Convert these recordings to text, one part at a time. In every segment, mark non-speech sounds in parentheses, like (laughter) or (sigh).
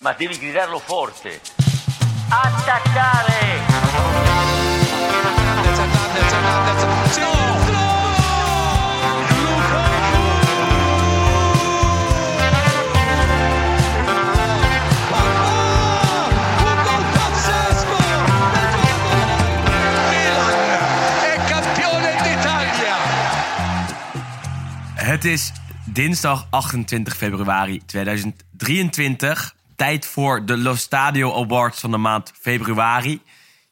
Ma devi gridarlo forte. Attaccare! è campione d'Italia! Het is dinsdag 28 februari 2023. Tijd voor de Lo Stadio Awards van de maand februari.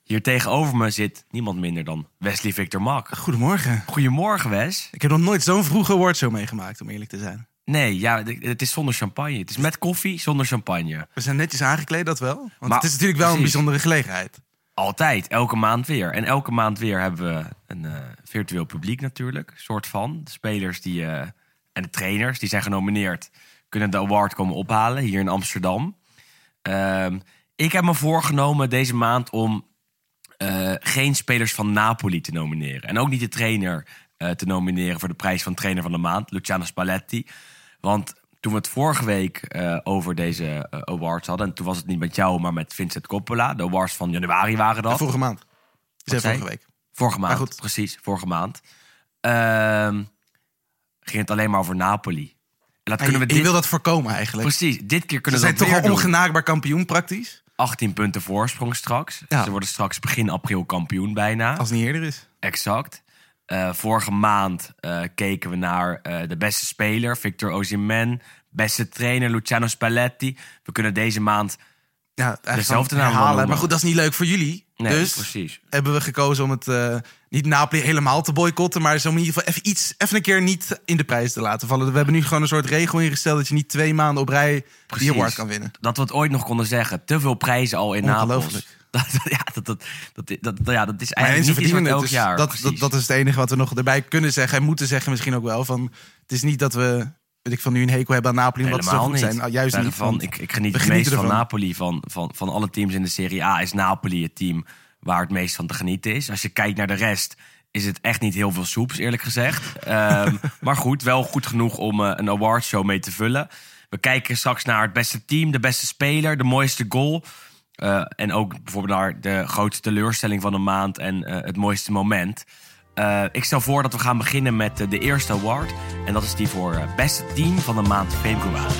Hier tegenover me zit niemand minder dan Wesley Victor Mak. Goedemorgen. Goedemorgen, Wes. Ik heb nog nooit zo'n vroege awardshow meegemaakt, om eerlijk te zijn. Nee, ja, het is zonder champagne. Het is met koffie, zonder champagne. We zijn netjes aangekleed, dat wel. Want Maar- het is natuurlijk wel een bijzondere gelegenheid. Altijd, elke maand weer. En elke maand weer hebben we een eh, virtueel publiek natuurlijk. Soort van. De spelers die, eh, en de trainers die zijn genomineerd... kunnen de award komen ophalen hier in Amsterdam. Ehm, ik heb me voorgenomen deze maand om eh, geen spelers van Napoli te nomineren. En ook niet de trainer eh, te nomineren voor de prijs van trainer van de maand, Luciano Spalletti. Want toen we het vorige week eh, over deze awards hadden, en toen was het niet met jou, maar met Vincent Coppola. De awards van januari waren dat. Vorige maand. Is zei vorige week. Vorige maand, goed. precies, vorige maand. Ehm, ging het alleen maar over Napoli. Dat En kunnen we je dit, wil dat voorkomen eigenlijk. precies, dit keer Ze kunnen we zijn dat toch weer al doen. ongenaakbaar kampioen praktisch. 18 punten voorsprong straks. Ja. Ze worden straks begin april kampioen bijna. Als het niet eerder is. Exact. Eh, vorige maand eh, keken we naar eh, de beste speler, Victor Osimhen. Beste trainer, Luciano Spalletti. We kunnen deze maand... Ja, Dezelfde naam noemen. Maar goed, dat is niet leuk voor jullie. Nee, dus precies. hebben we gekozen om het niet Napoli helemaal te boycotten. Maar zo in ieder geval even, iets, even een keer niet in de prijs te laten vallen. We hebben nu gewoon een soort regel ingesteld dat je niet twee maanden op rij die award kan winnen. Dat we het ooit nog konden zeggen. Te veel prijzen al in Napels. Ongelooflijk. (laughs) Dat, ja, dat, dat, dat, dat, ja, dat is eigenlijk niet iets wat elk. Dus jaar. dat, precies. dat, dat is het enige wat we nog erbij kunnen zeggen. En moeten zeggen misschien ook wel. Van, het is niet dat we, weet ik van nu een hekel hebben aan Napoli. Omdat ze goed niet. zijn. Nou, juist niet. Van, ik, ik geniet het meest van. Napoli. Van, van, van alle teams in de Serie A is Napoli het team waar het meest van te genieten is. Als je kijkt naar de rest, is het echt niet heel veel soeps, eerlijk gezegd. (laughs) Ehm, maar goed, wel goed genoeg om eh, een awardshow mee te vullen. We kijken straks naar het beste team, de beste speler, de mooiste goal. Eh, en ook bijvoorbeeld naar de grootste teleurstelling van de maand en eh, het mooiste moment. Eh, ik stel voor dat we gaan beginnen met de eerste award. En dat is die voor beste team van de maand februari.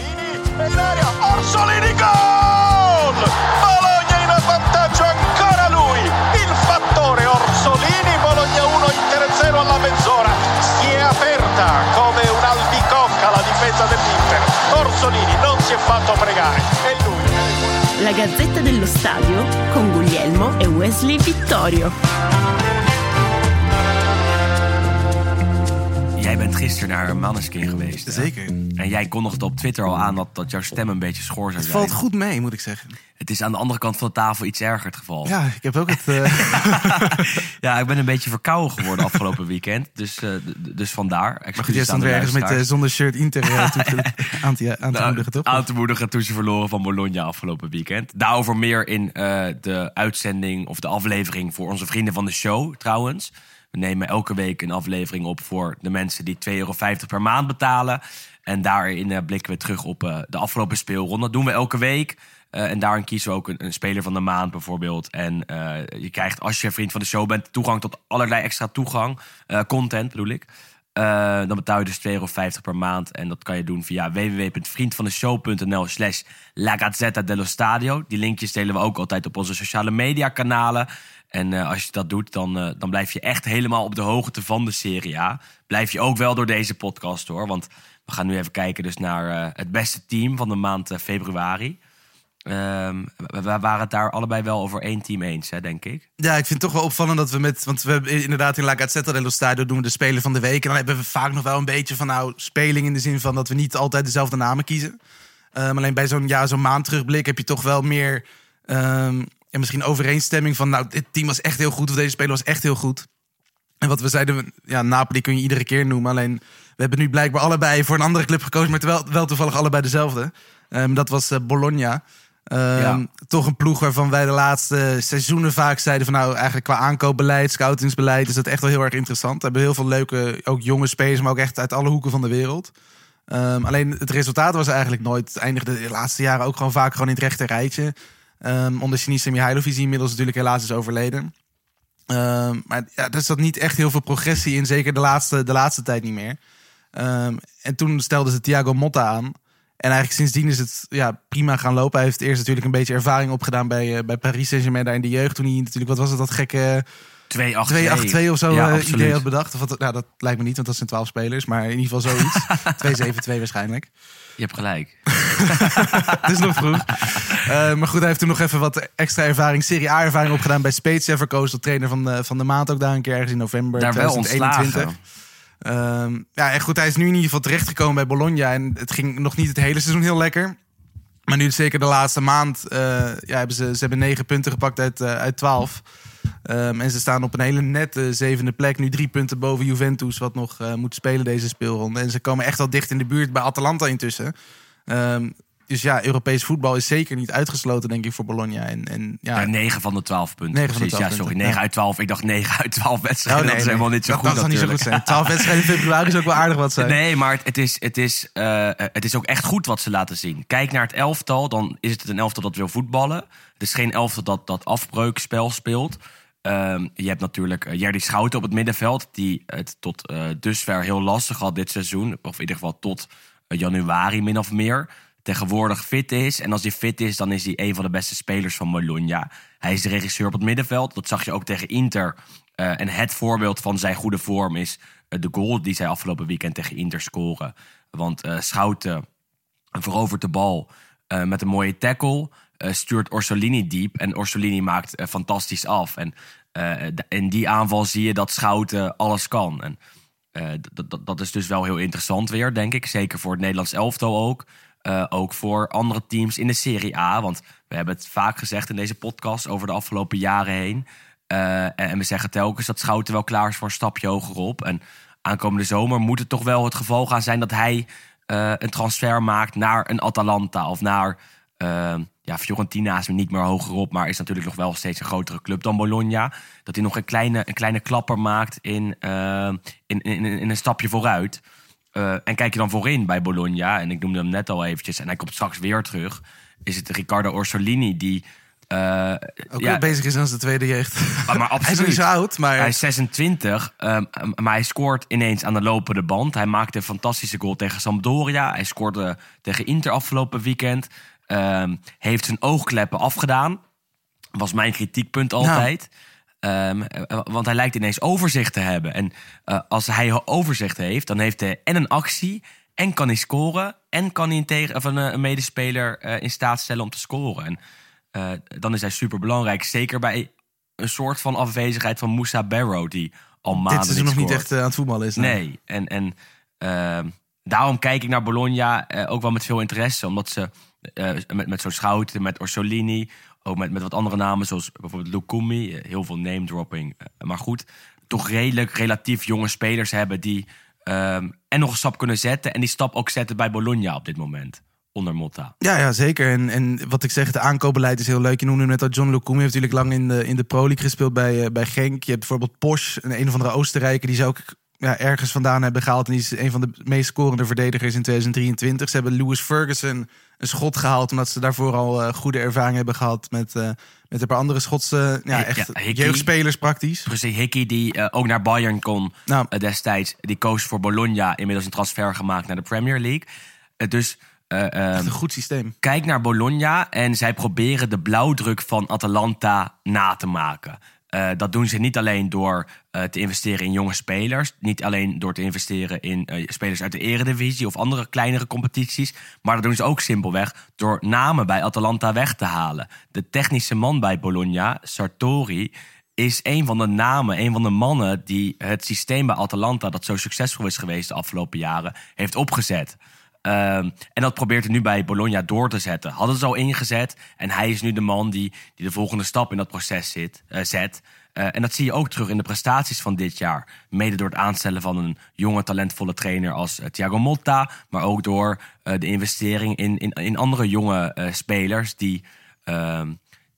Difesa dell'Inter, Orsolini non si è fatto pregare, e lui... La Gazzetta dello Stadio con Guglielmo e Wesley Vittorio. Jij bent gisteren naar Manneskin geweest. hè? Zeker. En jij kondigde op Twitter al aan dat, dat jouw stem een beetje schor zou Het zijn. valt goed mee, moet ik zeggen. Het is aan de andere kant van de tafel iets erger het geval. Ja, ik heb ook het... eh, (laughs) Ja, ik ben een beetje verkouden geworden afgelopen weekend. Dus, eh, d- dus vandaar. maar goed, Excuses jij aan stond de er ergens met eh, zonder shirt Inter eh, toe te- (laughs) aan te, aan te Nou, moedigen, toch? Aan te moedigen toen ze verloren van Bologna afgelopen weekend. Daarover meer in eh, de uitzending of de aflevering voor onze vrienden van de show trouwens. We nemen elke week een aflevering op voor de mensen die 2,50 euro per maand betalen. En daarin eh, blikken we terug op eh, de afgelopen speelronde. Dat doen we elke week. Eh, en daarin kiezen we ook een, speler van de maand bijvoorbeeld. En je krijgt, als je vriend van de show bent, toegang tot allerlei extra toegang. content bedoel ik. Dan betaal je dus 2,50 euro per maand. En dat kan je doen via www.vriendvandeshow.nl slash La dello Stadio. Die linkjes delen we ook altijd op onze sociale media kanalen. En eh, als je dat doet, dan, eh, dan blijf je echt helemaal op de hoogte van de Serie A. Blijf je ook wel door deze podcast hoor. Want we gaan nu even kijken dus naar eh, het beste team van de maand februari. Ehm, we, we waren het daar allebei wel over één team eens, hè, denk ik. Ja, ik vind het toch wel opvallend dat we met... Want we hebben inderdaad in La Gazzetta dello Stadio doen we de speler van de week. En dan hebben we vaak nog wel een beetje van nou, speling in de zin van dat we niet altijd dezelfde namen kiezen. Ehm, alleen bij zo'n ja, zo'n maand terugblik heb je toch wel meer... ehm, ja, misschien overeenstemming van nou, dit team was echt heel goed. Of deze speler was echt heel goed. En wat we zeiden, ja, Napoli kun je iedere keer noemen. Alleen, we hebben nu blijkbaar allebei voor een andere club gekozen. Maar terwijl, wel toevallig allebei dezelfde. Ehm, dat was eh, Bologna. Ehm, Ja. Toch een ploeg waarvan wij de laatste seizoenen vaak zeiden van nou eigenlijk qua aankoopbeleid, scoutingsbeleid is dat echt wel heel erg interessant. We hebben heel veel leuke, ook jonge spelers, maar ook echt uit alle hoeken van de wereld. Ehm, alleen het resultaat was eigenlijk nooit. Het eindigde de laatste jaren ook gewoon vaak gewoon in het rechte rijtje. Ehm onder Sinisa Mihailovic, die inmiddels natuurlijk helaas is overleden. Ehm, maar ja, er zat niet echt heel veel progressie in, zeker de laatste, de laatste tijd niet meer. Ehm, en toen stelden ze Thiago Motta aan. En eigenlijk sindsdien is het ja, prima gaan lopen. Hij heeft eerst natuurlijk een beetje ervaring opgedaan bij, eh, bij Paris Saint-Germain daar in de jeugd. Toen hij natuurlijk, wat was het, dat gekke 2-8-2 2-8-2 of zo Ja, eh, idee had bedacht. Of wat, nou, dat lijkt me niet, want dat zijn 12 spelers. Maar in ieder geval zoiets. (laughs) 2-7-2 waarschijnlijk. Je hebt gelijk. (laughs) Het is nog vroeg. Eh, maar goed, hij heeft toen nog even wat extra ervaring, Serie A ervaring opgedaan bij Spezia. Verkozen tot trainer van de, van de maand ook daar een keer ergens in november Daar wel 2021. ontslagen. Ehm, ja, en goed, hij is nu in ieder geval terechtgekomen bij Bologna. En het ging nog niet het hele seizoen heel lekker. Maar nu zeker de laatste maand eh, ja, hebben ze, ze hebben negen punten gepakt uit, eh, uit 12. Ehm, en ze staan op een hele nette zevende plek. Nu drie punten boven Juventus, wat nog eh, moet spelen deze speelronde. En ze komen echt al dicht in de buurt bij Atalanta intussen. Ehm, dus ja, Europees voetbal is zeker niet uitgesloten, denk ik, voor Bologna. En, en, ja, Ja, 9 van de 12 punten. Negen van de precies. 12 ja, sorry. punten, 9 ja. uit 12. Ik dacht 9 uit 12 Oh, wedstrijden. nee, dat is nee. helemaal niet zo dat, goed dat zal niet zo goed zijn. 12 wedstrijden in februari is ook wel aardig wat zijn. Nee, maar het, is, het, is, eh, het is ook echt goed wat ze laten zien. Kijk naar het elftal, dan is het een elftal dat wil voetballen. Het is geen elftal dat, dat afbreukspel speelt. Ehm, je hebt natuurlijk uh, Jerdy Schouten op het middenveld... die het tot eh, dusver heel lastig had dit seizoen. Of in ieder geval tot eh, januari min of meer. Tegenwoordig fit is. En als hij fit is, dan is hij een van de beste spelers van Bologna. Hij is de regisseur op het middenveld. Dat zag je ook tegen Inter. Eh, en het voorbeeld van zijn goede vorm is eh, de goal die zij afgelopen weekend tegen Inter scoren. Want eh, Schouten verovert de bal met een mooie tackle. stuurt Orsolini diep. En Orsolini maakt fantastisch af. En in die aanval zie je dat Schouten alles kan. En eh, d- d- dat is dus wel heel interessant weer, denk ik. Zeker voor het Nederlands elftal ook. Eh, ook voor andere teams in de Serie A. Want we hebben het vaak gezegd in deze podcast over de afgelopen jaren heen. Eh, en, we zeggen telkens dat Schouten wel klaar is voor een stapje hogerop. En aankomende zomer moet het toch wel het geval gaan zijn dat hij eh, een transfer maakt naar een Atalanta of naar. ja, Fiorentina is niet meer hogerop, maar is natuurlijk nog wel steeds een grotere club dan Bologna. Dat hij nog een kleine, een kleine klapper maakt in, in, in, in een stapje vooruit. Eh, en kijk je dan voorin bij Bologna, en ik noemde hem net al eventjes, en hij komt straks weer terug, is het Riccardo Orsolini die. eh, Ook ja, bezig is als de tweede jeugd. maar, maar (laughs) Hij is absoluut. niet zo oud, maar... Hij is 26, ehm, maar hij scoort ineens aan de lopende band. Hij maakte een fantastische goal tegen Sampdoria. Hij scoorde tegen Inter afgelopen weekend. Ehm, heeft zijn oogkleppen afgedaan. Was mijn kritiekpunt altijd. Ehm, eh, want hij lijkt ineens overzicht te hebben. En eh, als hij overzicht heeft, dan heeft hij en een actie... en kan hij scoren... en kan hij een, tegen, of een, eh, een medespeler in staat stellen om te scoren. En dan is hij super belangrijk. Zeker bij een soort van afwezigheid van Moussa Barrow... die al maanden dit seizoen nog niet echt aan het voetballen is. Nee, en, en ehm, daarom kijk ik naar Bologna ook wel met veel interesse. Omdat ze met, met zo'n Schouten, met Orsolini... ook met, met wat andere namen, zoals bijvoorbeeld Lukumi... eh, heel veel name dropping, eh, maar goed... toch redelijk relatief jonge spelers hebben die... ehm, en nog een stap kunnen zetten... en die stap ook zetten bij Bologna op dit moment. Onder Motta. Ja, ja, zeker. En, en wat ik zeg, het aankoopbeleid is heel leuk. Je noemde net al John Lukumi. heeft natuurlijk lang in de, in de Pro League gespeeld bij, eh, bij Genk. Je hebt bijvoorbeeld Posch, een, een of andere Oostenrijker... die ze ook ja, ergens vandaan hebben gehaald. En die is een van de meest scorende verdedigers in 2023. Ze hebben Lewis Ferguson een schot gehaald... omdat ze daarvoor al eh, goede ervaring hebben gehad... met, eh, met een paar andere Schotse ja, Ja, echt Hickey. jeugdspelers praktisch. Precies, Hickey die eh, ook naar Bayern kon Nou. destijds. Die koos voor Bologna. Inmiddels een transfer gemaakt naar de Premier League. Dus Echt een goed systeem. kijk naar Bologna en zij proberen de blauwdruk van Atalanta na te maken. Eh, dat doen ze niet alleen door eh, te investeren in jonge spelers, niet alleen door te investeren in eh, spelers uit de Eredivisie of andere kleinere competities, maar dat doen ze ook simpelweg door namen bij Atalanta weg te halen. De technische man bij Bologna, Sartori, is een van de namen, een van de mannen die het systeem bij Atalanta, dat zo succesvol is geweest de afgelopen jaren, heeft opgezet. Ehm, en dat probeert hij nu bij Bologna door te zetten. Hadden ze al ingezet. En hij is nu de man die, die de volgende stap in dat proces zit, eh, zet. Eh, en dat zie je ook terug in de prestaties van dit jaar. Mede door het aanstellen van een jonge, talentvolle trainer als eh, Thiago Motta. Maar ook door de investering in, in, in andere jonge spelers die, ehm,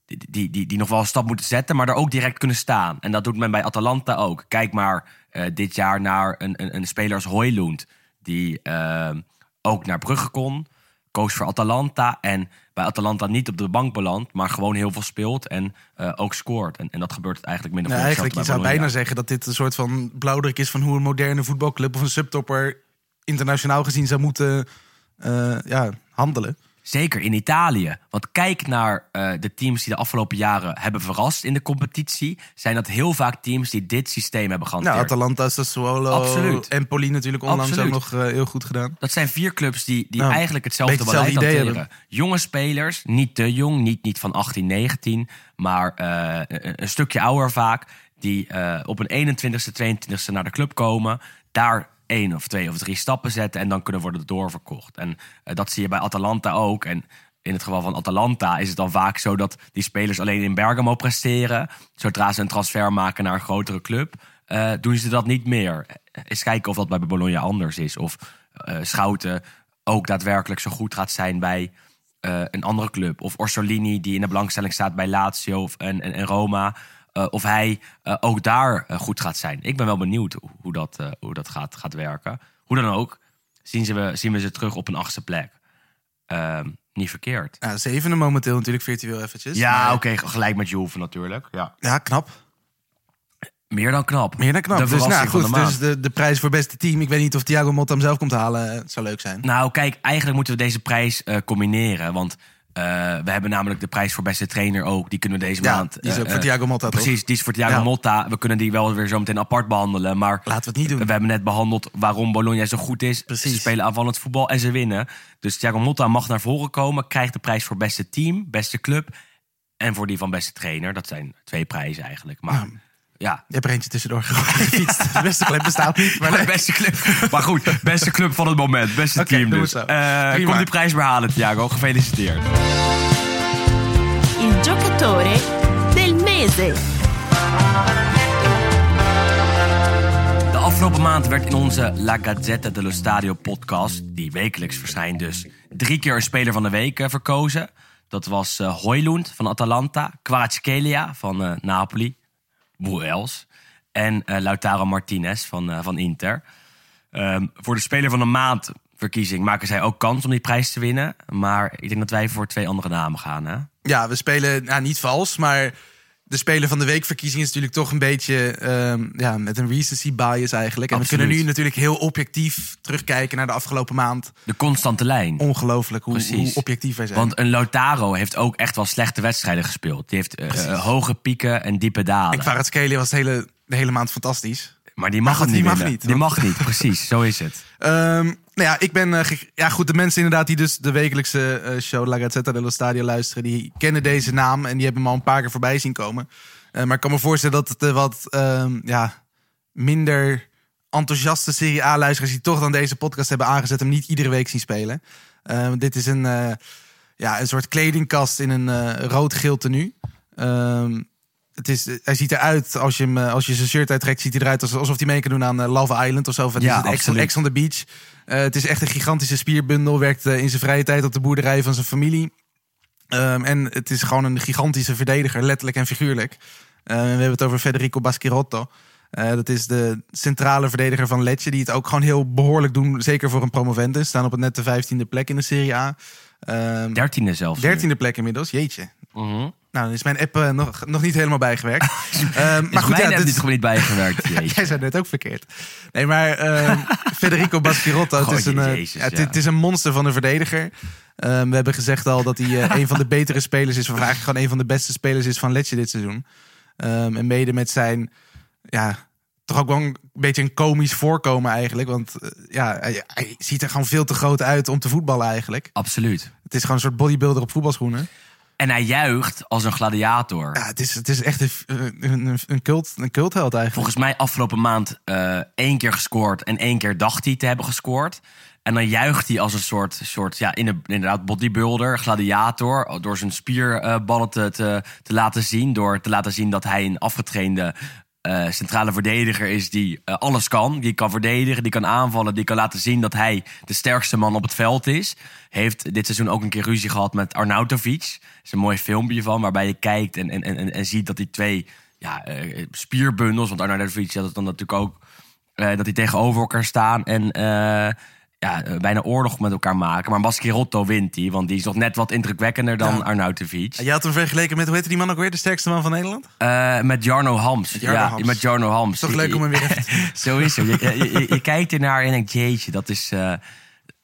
die, die, die, die nog wel een stap moeten zetten, maar er ook direct kunnen staan. En dat doet men bij Atalanta ook. Kijk maar dit jaar naar een, een, een speler als Hoylund. Die ehm, ook naar Brugge kon. Koos voor Atalanta en bij Atalanta niet op de bank belandt, maar gewoon heel veel speelt en eh, ook scoort. En, en dat gebeurt eigenlijk minder Nou, eigenlijk, je zou bijna zeggen dat dit een soort van blauwdruk is van hoe een moderne voetbalclub of een subtopper internationaal gezien zou moeten eh, ja, handelen. Zeker in Italië. Want kijk naar eh, de teams die de afgelopen jaren hebben verrast in de competitie. Zijn dat heel vaak teams die dit systeem hebben gehanteerd. Nou, Atalanta, Sassuolo, Absoluut. Empoli natuurlijk onlangs Absoluut. ook nog eh, heel goed gedaan. Dat zijn vier clubs die, die Nou, eigenlijk hetzelfde beleid hetzelfde idee hanteren. Jonge spelers, niet te jong, niet, niet van 18, 19, maar eh, een, een stukje ouder vaak. Die op een 21ste, 22ste naar de club komen. Daar één of twee of drie stappen zetten en dan kunnen worden doorverkocht. En eh, dat zie je bij Atalanta ook. En in het geval van Atalanta is het dan vaak zo dat die spelers alleen in Bergamo presteren. Zodra ze een transfer maken naar een grotere club, eh, doen ze dat niet meer. Eens kijken of dat bij Bologna anders is. Of eh, Schouten ook daadwerkelijk zo goed gaat zijn bij eh, een andere club. Of Orsolini, die in de belangstelling staat bij Lazio of, en, en Roma. Eh, of hij eh, ook daar eh, goed gaat zijn. Ik ben wel benieuwd hoe- dat, hoe dat gaat, gaat werken. Hoe dan ook, zien, ze we, zien we ze terug op een achtste plek. Ehm, niet verkeerd. Ja, zevende momenteel natuurlijk virtueel eventjes. Ja, Maar- oké, gelijk met Juve natuurlijk. Ja. Ja, knap. Meer dan knap. Meer dan knap. De Dus, nou, goed, de dus de, de prijs voor beste team. Ik weet niet of Thiago Motta hem zelf komt halen. Het zou leuk zijn. Nou, kijk, eigenlijk moeten we deze prijs combineren. Want we hebben namelijk de prijs voor beste trainer ook. Die kunnen we deze Ja, maand. die is eh, ook voor eh, Thiago Motta, toch? Precies, die is voor Thiago Ja. Motta. We kunnen die wel weer zo meteen apart behandelen. Maar Laten we het niet doen. we hebben net behandeld waarom Bologna zo goed is. Precies. Ze spelen aanvallend voetbal en ze winnen. Dus Thiago Motta mag naar voren komen. Krijgt de prijs voor beste team, beste club. En voor die van beste trainer. Dat zijn twee prijzen eigenlijk. Maar ja, Je hebt er eentje tussendoor gefietst. (laughs) De beste club bestaat niet. Maar nee. beste club. Maar goed, beste club van het moment. Beste team dus. Eh, Prima. kom die prijs maar halen, Thiago. Gefeliciteerd. Il giocatore del mese. De afgelopen maand werd in onze La Gazzetta dello Stadio podcast, die wekelijks verschijnt dus, drie keer een speler van de week eh, verkozen. Dat was eh Hoylund van Atalanta, Kvaratskhelia van eh, Napoli, Boels en eh, Lautaro Martinez van, eh, van Inter. Ehm, voor de speler van de maand verkiezing maken zij ook kans om die prijs te winnen. Maar ik denk dat wij voor twee andere namen gaan. Hè? Ja, we spelen nou, niet vals, maar de speler van de weekverkiezing is natuurlijk toch een beetje ehm, ja, met een recency bias eigenlijk. En we kunnen nu natuurlijk heel objectief terugkijken naar de afgelopen maand. De constante lijn. Ongelooflijk hoe, hoe objectief wij zijn. Want een Lautaro heeft ook echt wel slechte wedstrijden gespeeld. Die heeft eh, eh, hoge pieken en diepe dalen. ik het Skele was de hele, de hele maand fantastisch. Maar die mag het niet die mag niet, Die want- mag niet, precies. Zo is het. Ehm, nou ja, ik ben. eh, ja, goed, de mensen inderdaad die dus de wekelijkse eh, show La Gazzetta dello Stadio luisteren, die kennen deze naam en die hebben hem al een paar keer voorbij zien komen. Eh, maar ik kan me voorstellen dat het wat ehm, ja, minder enthousiaste Serie A-luisteraars die toch dan deze podcast hebben aangezet hem niet iedere week zien spelen. Ehm, dit is een, ja, een soort kledingkast in een rood-geel tenue. Ehm, het is, hij ziet eruit, als je, hem, eh, als je zijn shirt uittrekt, ziet hij eruit als- alsof hij mee kan doen aan eh, Love Island of zo. Of het Ja, is Ex, on the Beach. Eh, het is echt een gigantische spierbundel. Werkt in zijn vrije tijd op de boerderij van zijn familie. Ehm, en het is gewoon een gigantische verdediger, letterlijk en figuurlijk. We hebben het over Federico Baschirotto. Eh, dat is de centrale verdediger van Lecce, die het ook gewoon heel behoorlijk doen. Zeker voor een promovendus. Staan op het net de vijftiende plek in de Serie A. Ehm Dertiende zelfs. dertiende plek inmiddels, jeetje. Mhm. Nou, dan is mijn app eh, nog, nog niet helemaal bijgewerkt. (laughs) Ehm, Maar goed, ja, mij net dit- niet gewoon niet bijgewerkt. (laughs) Jij zei net ook verkeerd. Nee, maar ehm, (laughs) Federico Baschirotto, het, Goh, is een, eh, jezus, ja, het, ja. het is een monster van een verdediger. Ehm, we hebben gezegd al dat hij eh, een van de betere spelers is. Of eigenlijk gewoon een van de beste spelers is van Lecce dit seizoen. En mede met zijn, ja, toch ook wel een beetje een komisch voorkomen eigenlijk. Want ja, hij, hij ziet er gewoon veel te groot uit om te voetballen eigenlijk. Absoluut. Het is gewoon een soort bodybuilder op voetbalschoenen. En hij juicht als een gladiator. Ja, het is, het is echt een, een, een, cult, een cultheld eigenlijk. Volgens mij afgelopen maand eh, één keer gescoord en één keer dacht hij te hebben gescoord. En dan juicht hij als een soort, soort ja, inderdaad bodybuilder, gladiator. Door zijn spierballen te, te, te laten zien. Door te laten zien dat hij een afgetrainde eh, centrale verdediger is die eh, alles kan. Die kan verdedigen, die kan aanvallen, die kan laten zien dat hij de sterkste man op het veld is. Heeft dit seizoen ook een keer ruzie gehad met Arnautovic. Er is een mooi filmpje van waarbij je kijkt en, en, en, en ziet dat die twee ja, eh, spierbundels, want Arnautovic had het dan natuurlijk ook, dat die tegenover elkaar staan. En ja, eh, bijna oorlog met elkaar maken. Maar Baskirotto wint die, want die is nog net wat indrukwekkender dan Ja. Arnautovic. Je had hem vergeleken met, hoe heette die man ook weer? De sterkste man van Nederland? Eh, met Jarno Hams. Met Jarno ja, Hams. met Jarno Hams. Toch leuk om hem weer (laughs) het. Je, je, je, je kijkt ernaar en denkt, jeetje, dat is, eh,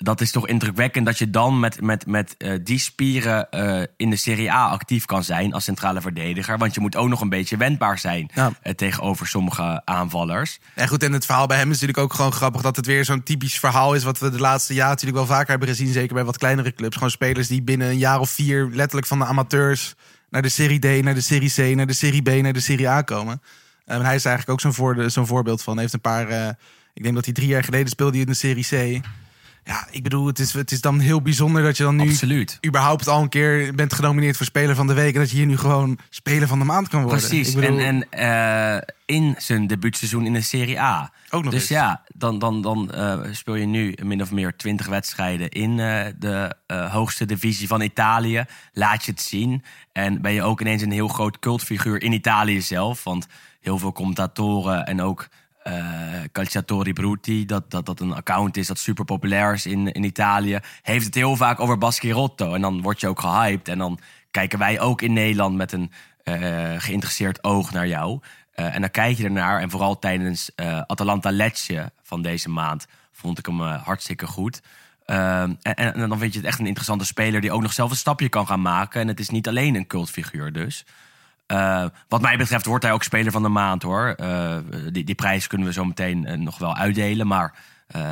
dat is toch indrukwekkend... dat je dan met, met, met eh, die spieren eh, in de Serie A actief kan zijn als centrale verdediger. Want je moet ook nog een beetje wendbaar zijn Ja. eh, tegenover sommige aanvallers. En goed, en het verhaal bij hem is natuurlijk ook gewoon grappig... dat het weer zo'n typisch verhaal is... wat we de laatste jaren natuurlijk wel vaker hebben gezien... zeker bij wat kleinere clubs. Gewoon spelers die binnen een jaar of vier... letterlijk van de amateurs naar de Serie D... naar de Serie C, naar de Serie B, naar de Serie A komen. En hij is eigenlijk ook zo'n voor, zo'n voorbeeld van. Hij heeft een paar... eh, ik denk dat hij drie jaar geleden speelde hij in de Serie C... Ja, ik bedoel, het is, het is dan heel bijzonder dat je dan nu Absoluut. überhaupt al een keer bent genomineerd voor Speler van de Week. En dat je hier nu gewoon Speler van de Maand kan worden. Precies. Ik bedoel, En, en eh, in zijn debuutseizoen in de Serie A. Ook nog dus eens. ja, dan, dan, dan eh, speel je nu min of meer 20 wedstrijden in eh, de hoogste divisie van Italië. Laat je het zien. En ben je ook ineens een heel groot cultfiguur in Italië zelf. Want heel veel commentatoren en ook eh Calciatori Brutti, dat, dat dat een account is dat super populair is in, in Italië, heeft het heel vaak over Baschirotto. En dan word je ook gehyped. En dan kijken wij ook in Nederland met een eh, geïnteresseerd oog naar jou. Eh, en dan kijk je ernaar. En vooral tijdens Atalanta Lecce van deze maand vond ik hem hartstikke goed. Ehm, en, en dan vind je het echt een interessante speler die ook nog zelf een stapje kan gaan maken. En het is niet alleen een cultfiguur dus. Eh, wat mij betreft wordt hij ook speler van de maand hoor. Eh, die, die prijs kunnen we zo meteen eh, nog wel uitdelen. Maar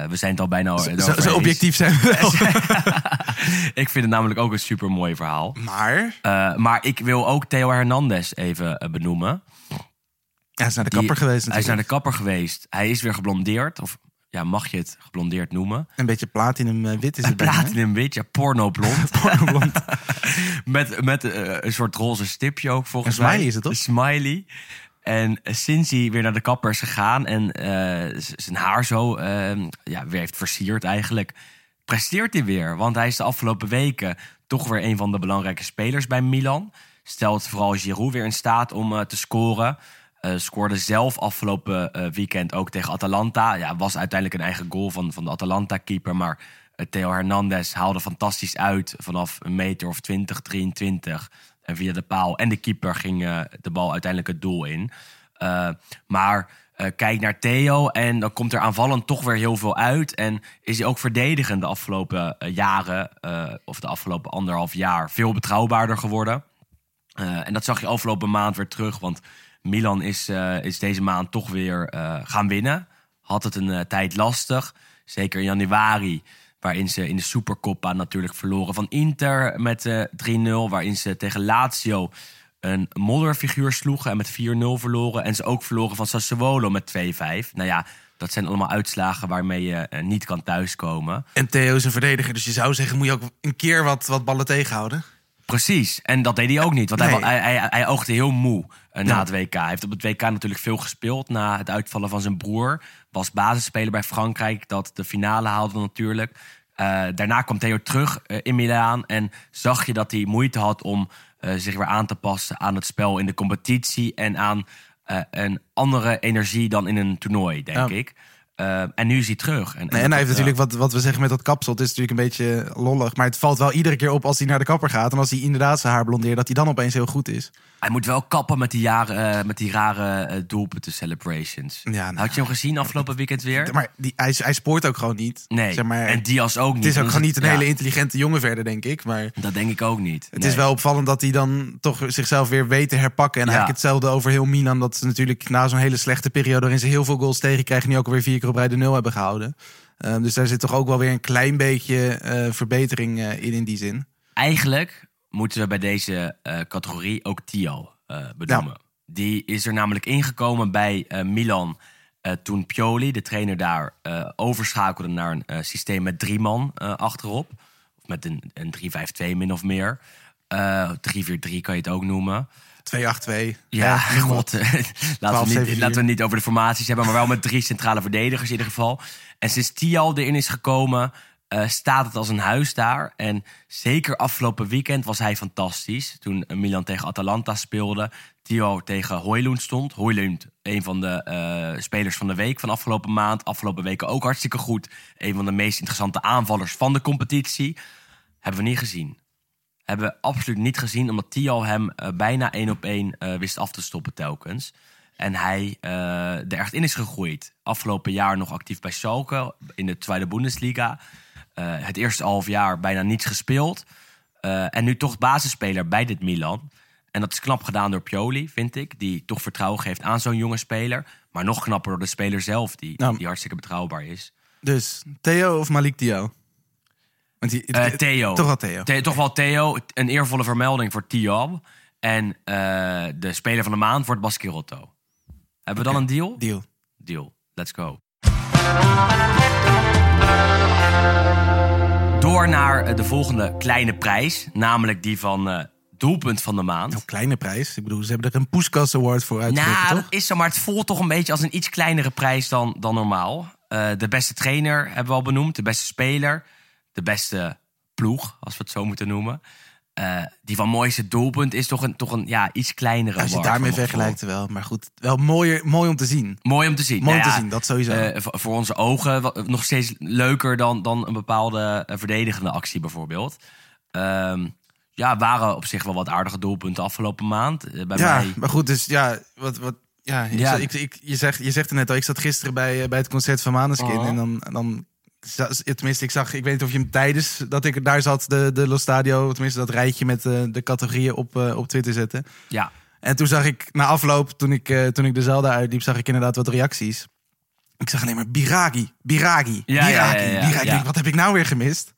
we zijn het al bijna zo, objectief zijn we wel. (laughs) Ik vind het namelijk ook een super mooi verhaal. Maar maar ik wil ook Theo Hernandez even benoemen. hij is naar de Die- kapper geweest Hij is naar natuurlijk. de kapper geweest. Hij is weer geblondeerd. Of ja, mag je het geblondeerd noemen? Een beetje platinum eh, wit is het bijna, hè? Platinum wit, ja, porno blond. (laughs) (laughs) met met eh, een soort roze stipje ook volgens Een mij. smiley is het, toch? Een smiley. En eh, sinds hij weer naar de kapper is gegaan en zijn haar zo eh, ja, weer heeft versierd eigenlijk, presteert hij weer. Want hij is de afgelopen weken toch weer een van de belangrijke spelers bij Milan. Stelt vooral Giroud weer in staat om te scoren. Eh, scoorde zelf afgelopen eh, weekend ook tegen Atalanta. Ja, was uiteindelijk een eigen goal van, van de Atalanta-keeper. Maar eh, Theo Hernandez haalde fantastisch uit vanaf een meter of 20, 23. En via de paal en de keeper ging de bal uiteindelijk het doel in. Maar kijk naar Theo en dan komt er aanvallend toch weer heel veel uit. En is hij ook verdedigend de afgelopen jaren, of de afgelopen anderhalf jaar, veel betrouwbaarder geworden. En dat zag je afgelopen maand weer terug. Want Milan is, eh, is deze maand toch weer eh, gaan winnen. Had het een eh, tijd lastig. Zeker in januari. Waarin ze in de Supercoppa natuurlijk verloren van Inter met eh 3-0. Waarin ze tegen Lazio een modderfiguur sloegen en met 4-0 verloren. En ze ook verloren van Sassuolo met 2-5. Nou ja, dat zijn allemaal uitslagen waarmee je niet kan thuiskomen. En Theo is een verdediger, dus je zou zeggen... moet je ook een keer wat, wat ballen tegenhouden. Precies, en dat deed hij ook niet. Want hij, Nee. hij, hij, hij oogde heel moe eh, na Ja. het WK. Hij heeft op het WK natuurlijk veel gespeeld na het uitvallen van zijn broer. Was basisspeler bij Frankrijk, dat de finale haalde natuurlijk. Eh, daarna kwam Theo terug eh, in Milaan en zag je dat hij moeite had om zich weer aan te passen aan het spel in de competitie en aan een andere energie dan in een toernooi, denk Ja. ik. Eh, en nu is hij terug. En, Nee, en hij heeft natuurlijk, wat, wat we zeggen met dat kapsel... het is natuurlijk een beetje lollig... maar het valt wel iedere keer op als hij naar de kapper gaat... en als hij inderdaad zijn haar blondeert... dat hij dan opeens heel goed is. Hij moet wel kappen met die, jaren, eh, met die rare eh, doelpunten celebrations. Ja, nou, Had je hem gezien afgelopen weekend weer? Maar die, hij, hij spoort ook gewoon niet. Nee, Zeg maar, en Diaz ook niet. het is ook gewoon niet een ja, hele intelligente jongen verder, denk ik. Maar Dat denk ik ook niet. het is wel opvallend dat hij dan toch zichzelf weer weet te herpakken. En Ja. eigenlijk hetzelfde over heel Milan. Dat ze natuurlijk na zo'n hele slechte periode... waarin ze heel veel goals tegenkrijgen... nu ook alweer vier op rij de nul hebben gehouden. Ehm, dus daar zit toch ook wel weer een klein beetje eh, verbetering eh, in, in die zin. Eigenlijk moeten we bij deze eh, categorie ook Tio benoemen. Die is er namelijk ingekomen bij Milan toen Pioli, de trainer daar, overschakelde naar een systeem met drie man achterop. Of met een, een 3-5-2 min of meer. Eh 3-4-3 kan je het ook noemen. 2-8-2. Ja, (laughs) god. (laughs) laten, we 12, niet, laten we niet over de formaties hebben, maar wel met drie centrale verdedigers in ieder geval. En sinds Tial erin is gekomen, eh, staat het als een huis daar. En zeker afgelopen weekend was hij fantastisch. Toen Milan tegen Atalanta speelde. Theo tegen Hoylund stond. Hoylund, een van de eh, spelers van de week van afgelopen maand. Afgelopen weken ook hartstikke goed. Een van de meest interessante aanvallers van de competitie. Hebben we niet gezien. Hebben we absoluut niet gezien, omdat Theo hem eh, bijna één op één eh, wist af te stoppen telkens. En hij eh, er echt in is gegroeid. Afgelopen jaar nog actief bij Schalke in de Tweede Bundesliga. Het eerste half jaar bijna niets gespeeld. En nu toch basisspeler bij dit Milan. En dat is knap gedaan door Pioli, vind ik. Die toch vertrouwen geeft aan zo'n jonge speler. Maar nog knapper door de speler zelf, die, Nou. die hartstikke betrouwbaar is. Dus Theo of Malik Theo? Want die, Eh, Theo. Toch wel Theo. The- toch wel Theo. Een eervolle vermelding voor Theo. En eh, de speler van de maand wordt Baskirotto. Hebben we dan een deal? Deal. Deal. Let's go. Door naar eh, de volgende kleine prijs. Namelijk die van eh, doelpunt van de maand. Nou, kleine prijs. Ik bedoel, ze hebben er een Puskas Award voor uitgeroepen, Nou, toch? dat is zo, maar het voelt toch een beetje als een iets kleinere prijs dan, dan normaal. De beste trainer hebben we al benoemd, de beste speler, de beste ploeg, als we het zo moeten noemen. Eh, die van mooiste doelpunt is toch een, toch een ja, iets kleinere Als je daarmee vergelijkt wel. Maar goed, wel mooier, mooi om te zien. Mooi om te zien. Mooi om Nou te zien, dat sowieso. eh, voor, onze ogen nog steeds leuker dan, dan een bepaalde eh, verdedigende actie bijvoorbeeld. Ehm, ja, waren op zich wel wat aardige doelpunten afgelopen maand. Bij ja, mij maar goed, dus ja, wat, wat, ja, ik, Ja. zat- ik, ik- je, zegt, je zegt het net al, ik zat gisteren bij, bij het concert van Maneskin. Oh. En dan, dan, tenminste, ik zag, ik weet niet of je hem tijdens dat ik daar zat, de, de Lo Stadio, tenminste dat rijtje met eh, de categorieën op, eh, op Twitter zette. ja, En toen zag ik, na afloop, toen ik, eh, toen ik de zaal daar uitliep, zag ik inderdaad wat reacties. Ik zag alleen maar Biragi, Biragi, Ja, Biragi, ja, ja, Biragi. Wat heb ik nou weer gemist?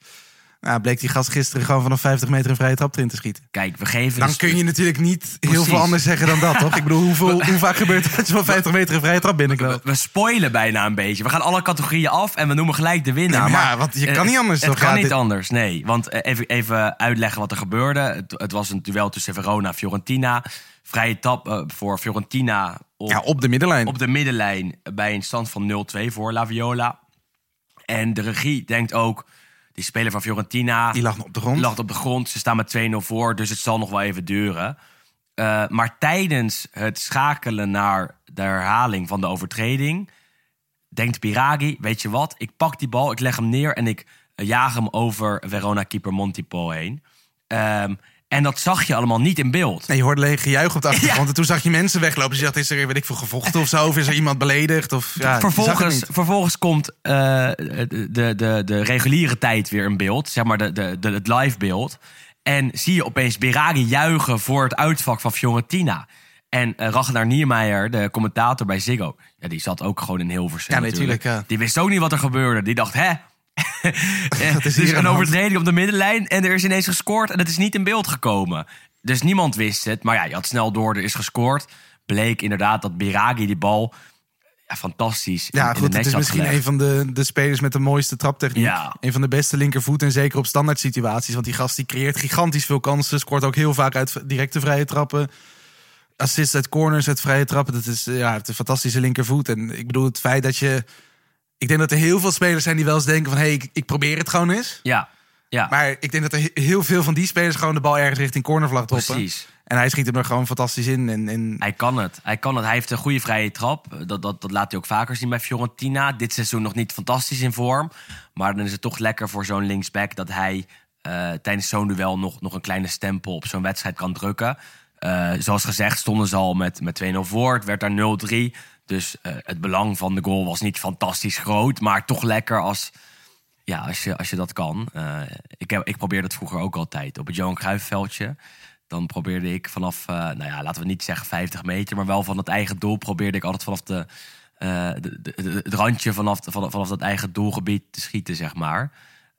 Nou, bleek die gast gisteren gewoon vanaf 50 meter een vrije trap erin te schieten. kijk, we geven Dan dus- kun je natuurlijk niet heel veel anders zeggen dan dat, toch? Ik bedoel, hoeveel, hoe vaak gebeurt het dat je van 50 meter een vrije trap We, binnenkoopt? we spoilen bijna een beetje. We gaan alle categorieën af en we noemen gelijk de winnaar. Nou, maar want je eh, kan niet anders, Het toch? kan Ja, niet dit- anders, nee. Want eh, even, even uitleggen wat er gebeurde. Het, het was een duel tussen Verona en Fiorentina. Vrije tap eh, voor Fiorentina op, Ja, op de middenlijn. op de middenlijn bij een stand van 0-2 voor La Viola. En de regie denkt ook, die speler van Fiorentina... Die lag op de grond. lag op de grond. Ze staan met 2-0 voor, dus het zal nog wel even duren. Eh, maar tijdens het schakelen naar de herhaling van de overtreding... denkt Biragi, weet je wat, ik pak die bal, ik leg hem neer... en ik eh, jaag hem over Verona-keeper Montipol heen. Ehm, en dat zag je allemaal niet in beeld. Nee, je hoorde alleen gejuich op de achtergrond. Ja. En toen zag je mensen weglopen. Je dacht, is er, weet ik veel, gevochten of zo? Of is er iemand beledigd? Of, ja, vervolgens, vervolgens komt eh, de, de, de, reguliere tijd weer in beeld. Zeg maar de, de, de, het live beeld. En zie je opeens Biragi juichen voor het uitvak van Fiorentina. En eh, Ragnar Niemeyer, de commentator bij Ziggo... Ja, die zat ook gewoon in Hilversum Ja, natuurlijk, ja. Die wist ook niet wat er gebeurde. Die dacht, hè? (laughs) Wat is aan een overtreding op de middenlijn en er is ineens gescoord en het is niet in beeld gekomen. Dus niemand wist het. Maar ja, je had snel door, er is gescoord. Bleek inderdaad dat Biragi die bal ja, fantastisch Ja, in, goed, het is misschien gelegd. een van de, de spelers met de mooiste traptechniek. Ja. Een van de beste linkervoet en zeker op standaard situaties. Want die gast die creëert gigantisch veel kansen. Scoort ook heel vaak uit directe vrije trappen. Assist uit corners, uit vrije trappen. Dat is, ja, het is een fantastische linkervoet. En ik bedoel, het feit dat je... Ik denk dat er heel veel spelers zijn die wel eens denken van... hé, hey, ik, ik probeer het gewoon eens. Ja, ja. Maar ik denk dat er he- heel veel van die spelers gewoon de bal ergens richting cornervlag droppen. precies. En hij schiet hem er gewoon fantastisch in. En, en Hij kan het. Hij kan het. Hij heeft een goede vrije trap. Dat, dat, dat laat hij ook vaker zien bij Fiorentina. Dit seizoen nog niet fantastisch in vorm. Maar dan is het toch lekker voor zo'n linksback dat hij eh, tijdens zo'n duel nog, nog een kleine stempel op zo'n wedstrijd kan drukken. Eh, zoals gezegd stonden ze al met, met 2-0 voor. Het werd daar 0-3. Dus eh, het belang van de goal was niet fantastisch groot. Maar toch lekker als, ja, als, je, als je dat kan. Eh, ik, heb, ik probeerde het vroeger ook altijd op het Johan Cruijffveldje. Dan probeerde ik vanaf, eh, nou ja, laten we niet zeggen 50 meter, maar wel van het eigen doel probeerde ik altijd vanaf de, de, de- de- het randje vanaf, vanaf, vanaf dat eigen doelgebied te schieten, zeg maar.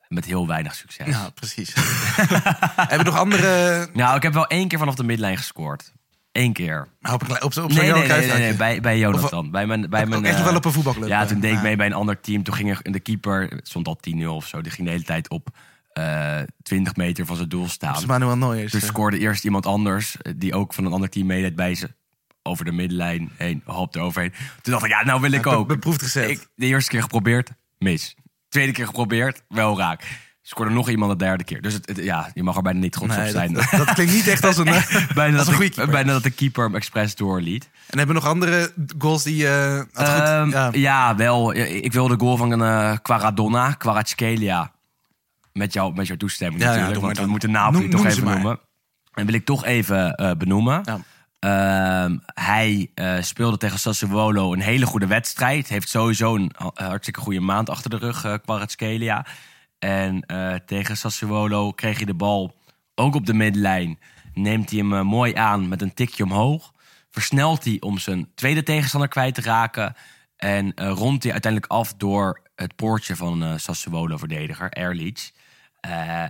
Met heel weinig succes. ja, precies. (laughs) Hebben we nog andere... Nou, ik heb wel één keer vanaf de midlijn gescoord. Eén keer. Maar op, klein- op, zo'n- op zo'n Nee, bij, bij Jonathan. bij mijn, bij mijn, echt eh, wel op een voetbalclub, Ja, eh. toen deed ik mee bij een ander team. Toen ging er de keeper, het stond al 10-0 of zo, die ging de hele tijd op eh 20 meter van zijn doel staan. Manuel Neuer. Dus scoorde eerst iemand anders, eh, die ook van een ander team meedeed bij ze. Over de middenlijn heen, hop eroverheen. Toen dacht ik, ja, nou wil ik ook. beproefd gezet. Ik, de eerste keer geprobeerd, mis. Tweede keer geprobeerd, wel raak. Scoorde nog iemand de derde keer. Dus het, het- ja, je mag er bijna niet trots Nee, op zijn. dat, dat, klinkt niet echt als een, (laughs) eh, bijna, als dat een de, keeper. bijna dat de keeper hem expres doorliet. En hebben we nog andere goals die... eh had goed, Ehm, ja. ja. wel. Ik wil de goal van eh Quaradonna, Kvaratskhelia. Met, jou, met jouw toestemming Ja, ja, natuurlijk. want we moeten Napoli Noem- toch noem even noemen. En wil ik toch even benoemen. Ja. Ehm, hij speelde tegen Sassuolo een hele goede wedstrijd. Heeft sowieso een ha- hartstikke goede maand achter de rug, Kvaratskhelia. En eh, tegen Sassuolo kreeg hij de bal ook op de middenlijn. Neemt hij hem eh, mooi aan met een tikje omhoog. Versnelt hij om zijn tweede tegenstander kwijt te raken. En eh, rondt hij uiteindelijk af door het poortje van Sassuolo-verdediger, Erlich.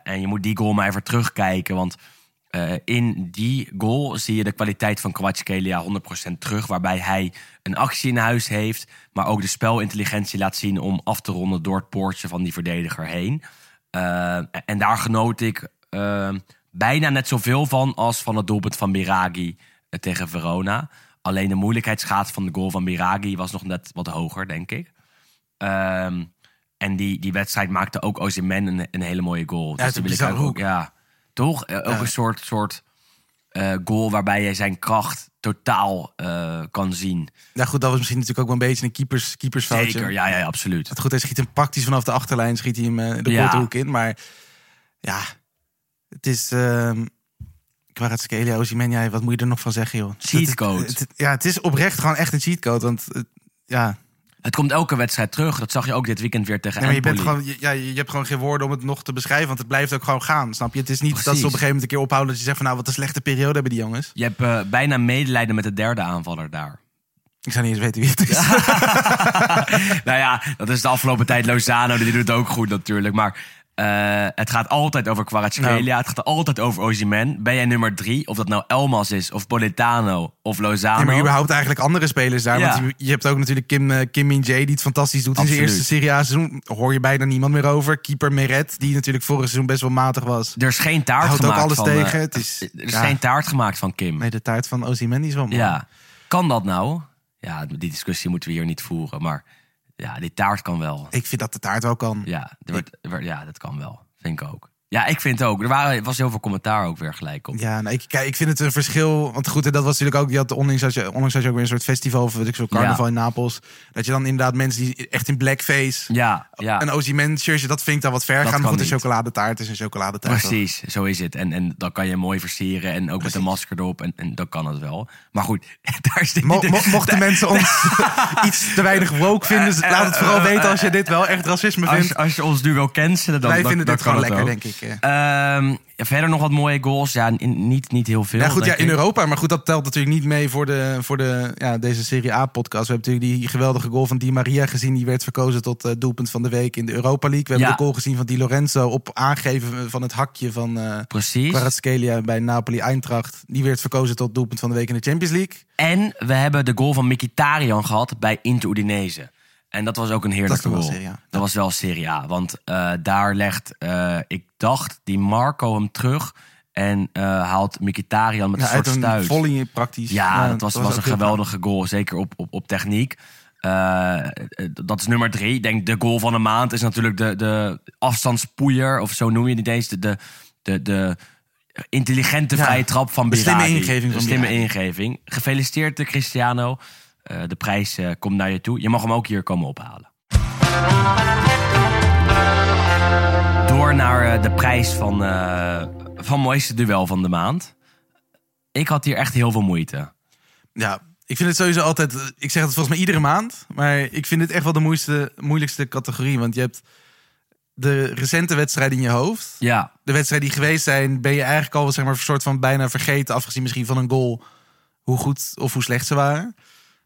En je moet die goal maar even terugkijken, want eh, in die goal zie je de kwaliteit van Kvaratskhelia 100% terug. Waarbij hij een actie in huis heeft, maar ook de spelintelligentie laat zien om af te ronden door het poortje van die verdediger heen. Eh, en daar genoot ik eh, bijna net zoveel van als van het doelpunt van Biragi eh, tegen Verona. Alleen de moeilijkheidsgraad van de goal van Biragi was nog net wat hoger, denk ik. Ehm, en die, die wedstrijd maakte ook Osimhen een, een hele mooie goal. het is die een wil ik ook, ja, toch? Ook Ja. een soort, soort eh, goal waarbij je zijn kracht totaal eh, kan zien. ja, goed, dat was misschien natuurlijk ook wel een beetje een keepers, keepersfoutje. Zeker, ja, ja, absoluut. Het goed, hij schiet hem praktisch vanaf de achterlijn, schiet hij hem de Ja. korte hoek in. Maar ja, het is... ehm Kvaratskhelia, Osimhen, ja, wat moet je er nog van zeggen, joh? Cheatcode. Ja, het is oprecht gewoon echt een cheatcode. Want ja, Het komt elke wedstrijd terug. Dat zag je ook dit weekend weer tegen Nee, maar je, bent gewoon, je, ja, je je hebt gewoon geen woorden om het nog te beschrijven, want het blijft ook gewoon gaan. Snap je? Het is niet dat ze op een gegeven moment een keer ophouden dat je zegt van nou wat een slechte periode hebben die jongens. Je hebt eh, bijna medelijden met de derde aanvaller daar. Ik zou niet eens weten wie het is. (laughs) nou ja, dat is de afgelopen tijd Lozano. Die doet het ook goed natuurlijk. Maar eh, het gaat altijd over Kvaratskhelia. Nou. Het gaat altijd over Osimhen. Ben jij nummer drie? Of dat nou Elmas is, of Politano, of Lozano. Nee, maar überhaupt eigenlijk andere spelers daar. Ja. Want je, je hebt ook natuurlijk Kim, eh, Kim Min Jae die het fantastisch doet in zijn eerste Serie A seizoen. Hoor je bijna niemand meer over. Keeper Meret, die natuurlijk vorig seizoen best wel matig was. Er is geen taart Houdt ook gemaakt alles van... tegen. eh, Het is- er is ja. geen taart gemaakt van Kim. Nee, de taart van die is wel mooi. Ja. Kan dat nou? Ja, die discussie moeten we hier niet voeren. Maar ja, die taart kan wel. Ik vind dat de taart wel kan. Ja, er wordt- er wordt- ja dat kan wel. Vind ik ook. Ja, ik vind het ook. Er waren, was heel veel commentaar ook weer gelijk op. Ja, nou, ik, kijk, ik vind het een verschil. Want goed, en dat was natuurlijk ook. Je had onlangs, had je, onlangs had je ook weer een soort festival. Of weet ik zo, carnaval Ja. in Napels. Dat je dan inderdaad mensen die echt in blackface. Ja, ja. Een Ozyman shirtje, dat vind ik dan wat ver Dat gaan. Maar goed, een chocoladetaart is een chocoladetaart. toch? Precies, zo is het. En, en dan kan je mooi versieren en ook met een masker erop. En, en dan kan het wel. Maar goed, (laughs) daar is Mo- mo- mochten mensen ons (laughs) iets te weinig woke vinden, laat het vooral weten als je dit wel echt racisme vindt. als, als je ons nu wil cancelen, dan Wij dan, vinden dan dit gewoon lekker, denk ik. Eh. Ehm, ja, verder nog wat mooie goals. Ja, in- niet, niet heel veel. Ja, goed, ja, in ik. Europa. Maar goed, dat telt natuurlijk niet mee voor, de, voor de, ja, deze Serie A-podcast. We hebben natuurlijk die geweldige goal van Di Maria gezien. Die werd verkozen tot eh, doelpunt van de week in de Europa League. We hebben Ja. de goal gezien van Di Lorenzo op aangeven van het hakje van Precies. Kvaratskhelia bij Napoli-Eintracht. Die werd verkozen tot doelpunt van de week in de Champions League. En we hebben de goal van Mkhitaryan gehad bij Inter Udinese. En dat was ook een heerlijke Dat. Dat was wel Serie A. Want eh, daar legt, eh, ik dacht, die Marco hem terug. En eh, haalt Mkhitaryan met Ja, een uit soort een stuit. volley praktisch. Ja, dat was, was, een geweldige goal. Zeker op, op, op techniek. Dat is nummer drie. Ik denk de goal van de maand is natuurlijk de, de afstandspoeier. Of zo noem je het niet eens. De, de, de, de intelligente vrije trap van de slimme ingeving De slimme ingeving. Gefeliciteerd de Cristiano. Eh, de prijs eh, komt naar je toe. Je mag hem ook hier komen ophalen. Door naar eh, de prijs van, van mooiste duel van de maand. Ik had hier echt heel veel moeite. Ja, ik vind het sowieso altijd. Ik zeg het volgens mij iedere maand. Maar ik vind het echt wel de moeilijkste, moeilijkste categorie. Want je hebt de recente wedstrijden in je hoofd. Ja, De wedstrijden die geweest zijn, ben je eigenlijk al zeg maar, een soort van bijna vergeten. Afgezien misschien van een goal. Hoe goed of hoe slecht ze waren.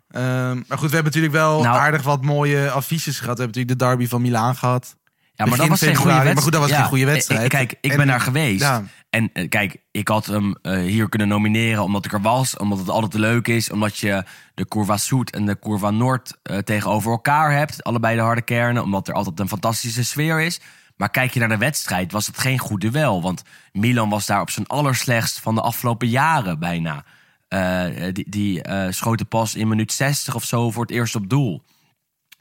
Ehm, maar goed, we hebben natuurlijk wel Nou- aardig wat mooie affiches gehad. We hebben natuurlijk de derby van Milaan gehad. Ja, maar Begin dat was geen goede wedstrijd. maar goed, dat was Ja, geen goede wedstrijd. Kijk, ik En- ben daar geweest. Ja. En eh, kijk, ik had hem eh, hier kunnen nomineren omdat ik er was. Omdat het altijd leuk is. Omdat je de Curva Soet en de Curva Noord eh, tegenover elkaar hebt. Allebei de harde kernen. Omdat er altijd een fantastische sfeer is. Maar kijk je naar de wedstrijd, was het geen goed duel. Want Milan was daar op zijn allerslechtst van de afgelopen jaren bijna. Eh, die die eh, schoten pas in minuut 60 of zo voor het eerst op doel.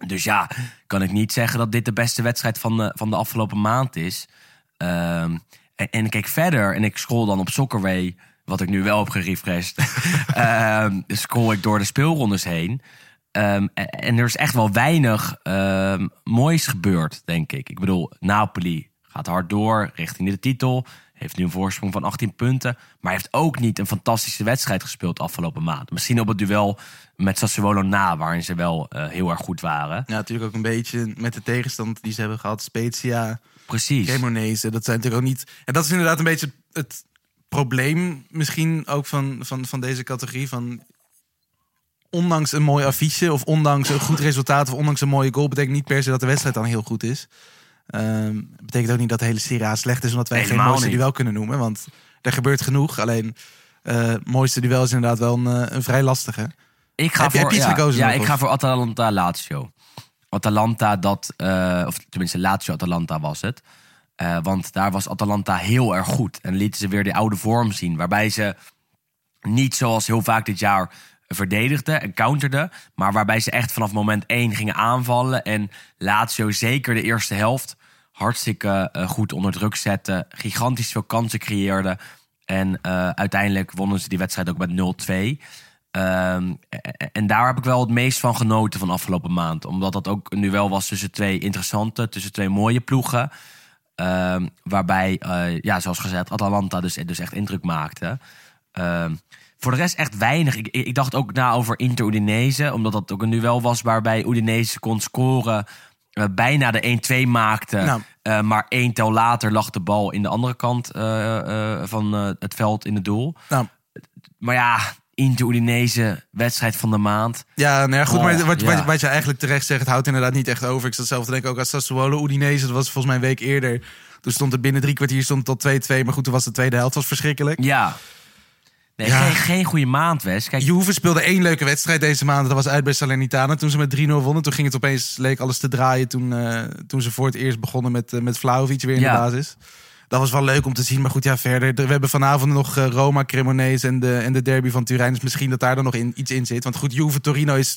Dus ja, kan ik niet zeggen dat dit de beste wedstrijd van de, van de afgelopen maand is. Ehm, en, en ik kijk verder en ik scroll dan op Soccerway, wat ik nu wel heb gerefreshed. (laughs) Ehm scroll ik door de speelrondes heen. Ehm, en, en er is echt wel weinig moois gebeurd, denk ik. Ik bedoel, Napoli gaat hard door richting de titel. Heeft nu een voorsprong van 18 punten. Maar heeft ook niet een fantastische wedstrijd gespeeld afgelopen maand. Misschien op het duel met Sassuolo na, waarin ze wel eh, heel erg goed waren. Ja, natuurlijk ook een beetje met de tegenstand die ze hebben gehad. Spezia, Precies. Cremonese. Dat zijn natuurlijk ook niet... En dat is inderdaad een beetje het probleem misschien ook van, van, van deze categorie. Van ondanks een mooi affiche of ondanks een goed resultaat of ondanks een mooie goal... betekent niet per se dat de wedstrijd dan heel goed is. Ehm betekent ook niet dat de hele Serie A slecht is... omdat wij Helemaal geen mooiste niet. duel kunnen noemen. Want er gebeurt genoeg. Alleen eh mooiste duel is inderdaad wel een, eh, een vrij lastige. Ik ga Heb voor, heb ja, gekozen Ja, ik of? ga voor Atalanta Lazio. Atalanta dat, eh, of tenminste Lazio Atalanta was het. Want daar was Atalanta heel erg goed. En lieten ze weer de oude vorm zien. Waarbij ze niet zoals heel vaak dit jaar verdedigden en counterden. Maar waarbij ze echt vanaf moment één gingen aanvallen. En Lazio zeker de eerste helft hartstikke eh, goed onder druk zetten. Gigantisch veel kansen creëerden. En eh, uiteindelijk wonnen ze die wedstrijd ook met 0-2. Ehm, en daar heb ik wel het meest van genoten van afgelopen maand. Omdat dat ook een duel was tussen twee interessante, tussen twee mooie ploegen. Ehm, waarbij, eh, ja, zoals gezegd, Atalanta dus, dus echt indruk maakte. Ehm, voor de rest echt weinig. Ik, ik dacht ook na over Inter Udinese. Omdat dat ook een duel was waarbij Udinese kon scoren. eh, bijna de 1-2 maakte. Nou. eh, maar één tel later lag de bal in de andere kant eh, van het veld in het doel. Nou, Maar ja, Inter Udinese, wedstrijd van de maand. Ja, nou ja, goed, Oh, maar wat, ja. wat, wat je eigenlijk terecht zegt, het houdt inderdaad niet echt over. Ik zat zelf te denken ook aan Sassuolo, Udinese, dat was volgens mij een week eerder. Toen stond het binnen drie kwartier stond het tot 2-2, maar goed, toen was de tweede helft was verschrikkelijk. Ja. Nee, Ja. Geen, geen goede maand, Wes. Kijk, Juve speelde één leuke wedstrijd deze maand, dat was uit bij Salernitana. Toen ze met 3-0 wonnen, toen ging het opeens, leek alles te draaien toen, eh, toen ze voor het eerst begonnen met, eh, met Vlaovic weer in Ja. de basis. Dat was wel leuk om te zien, maar goed, ja, verder. We hebben vanavond nog eh, Roma, Cremonese en de, en de derby van Turijn. Dus misschien dat daar dan nog in, iets in zit. Want goed, Juve Torino is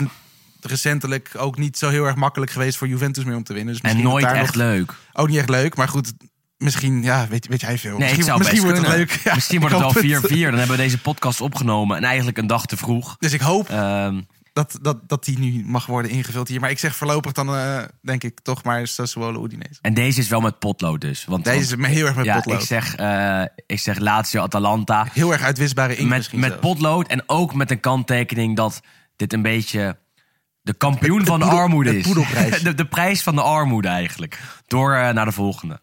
recentelijk ook niet zo heel erg makkelijk geweest voor Juventus meer om te winnen. Dus en nooit echt nog- leuk. Ook niet echt leuk, maar goed, misschien, ja, weet, weet jij veel. Nee, misschien het zou misschien wordt het leuk. Ja, Misschien wordt het wel 4-4. hoop Dan hebben we deze podcast opgenomen. En eigenlijk een dag te vroeg. Dus ik hoop Ehm, dat, dat, dat die nu mag worden ingevuld hier. Maar ik zeg voorlopig dan, eh, denk ik, toch maar Sassuolo Udinese. en deze is wel met potlood dus. Want, Deze want- is heel erg met ja, potlood. ik zeg, eh, ik zeg Lazio Atalanta. Heel erg uitwisbare inkt Met, met zelfs. potlood en ook met een kanttekening dat dit een beetje de kampioen van de poedel- armoede is. (laughs) De, de prijs van de armoede eigenlijk. Door eh, naar de volgende.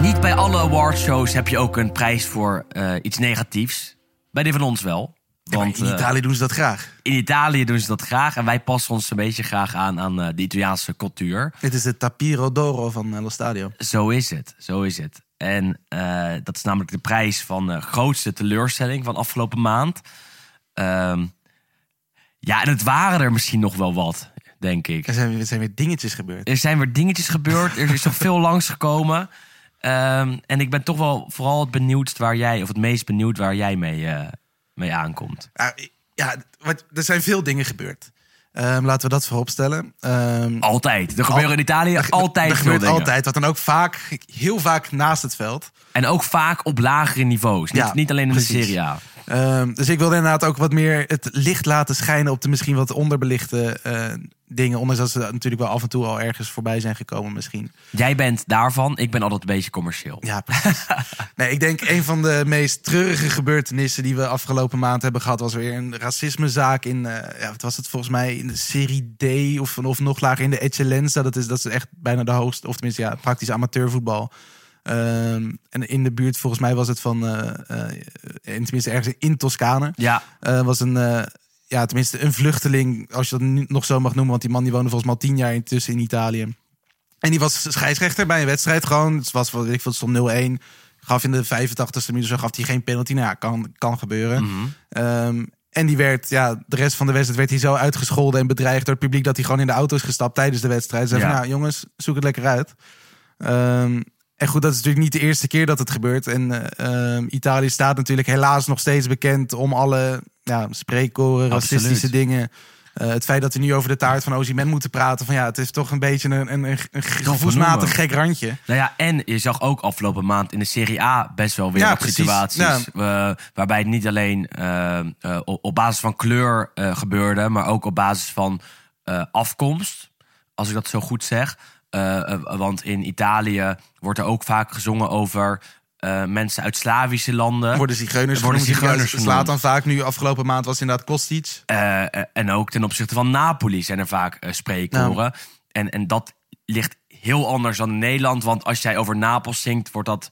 Niet bij alle awardshows heb je ook een prijs voor eh, iets negatiefs. Bij die van ons wel. Want in eh, Italië doen ze dat graag. in Italië doen ze dat graag. En wij passen ons een beetje graag aan aan eh, de Italiaanse cultuur. Dit is de Tapiro d'Oro van Lo Stadio. Zo is het, zo is het. En dat is namelijk de prijs van de grootste teleurstelling van afgelopen maand. Ehm, ja, en het waren er misschien nog wel wat, denk ik. Er zijn, er zijn weer dingetjes gebeurd. Er zijn weer dingetjes gebeurd, er is nog veel (laughs) langsgekomen. Ehm en ik ben toch wel vooral het benieuwd waar jij, of het meest benieuwd waar jij mee, eh, mee aankomt. Ja, ja wat, er zijn veel dingen gebeurd. Ehm, laten we dat vooropstellen. Ehm Altijd. Er gebeuren in Italië er- altijd er gebeurt dingen. altijd. Wat dan ook vaak, heel vaak naast het veld. En ook vaak op lagere niveaus. Niet, Ja, niet alleen in precies. de Serie A. Dus ik wilde inderdaad ook wat meer het licht laten schijnen op de misschien wat onderbelichte eh, dingen. Ondanks dat ze natuurlijk wel af en toe al ergens voorbij zijn gekomen misschien. Jij bent daarvan, ik ben altijd een beetje commercieel. Ja, precies. (laughs) nee, ik denk een van de meest treurige gebeurtenissen die we afgelopen maand hebben gehad... was weer een racismezaak in, eh, ja, wat was het volgens mij, in de Serie D of, of nog lager in de Eccellenza. Dat is, dat is echt bijna de hoogste, of tenminste ja, praktisch amateurvoetbal. Ehm, en in de buurt, volgens mij was het van, eh, in- tenminste ergens in Toscane... Ja, was een, ja, tenminste een vluchteling, als je dat nu nog zo mag noemen, want die man die woonde volgens mij al tien jaar intussen in Italië. En die was scheidsrechter bij een wedstrijd gewoon. Het was, wat ik het stond 0-1. Gaf in de 85ste minuut, zo gaf hij geen penalty. Nou ja, kan, kan gebeuren. Mhm. Ehm, en die werd, ja, de rest van de wedstrijd werd hij zo uitgescholden en bedreigd door het publiek dat hij gewoon in de auto is gestapt tijdens de wedstrijd. Ze zei Ja. van, nou jongens, zoek het lekker uit. Ehm, en goed, dat is natuurlijk niet de eerste keer dat het gebeurt. En eh, ehm, Italië staat natuurlijk helaas nog steeds bekend om alle ja, spreekkoren, racistische dingen. Eh, het feit dat we nu over de taart van Ozyman moeten praten. Van ja, het is toch een beetje een, een, een, een gevoelsmatig gek randje. Nou ja, en je zag ook afgelopen maand in de Serie A best wel weer Ja, situaties. Ja. eh, waarbij het niet alleen op, basis van kleur gebeurde, maar ook op basis van afkomst. Als ik dat zo goed zeg. Eh, want in Italië wordt er ook vaak gezongen over eh, mensen uit Slavische landen. Worden zigeuners Worden zigeuners slaat dan vaak nu. Afgelopen maand was inderdaad Kostic. Eh, en ook ten opzichte van Napoli zijn er vaak spreekkoren. En, en dat ligt heel anders dan in Nederland. Want als jij over Napels zingt, wordt dat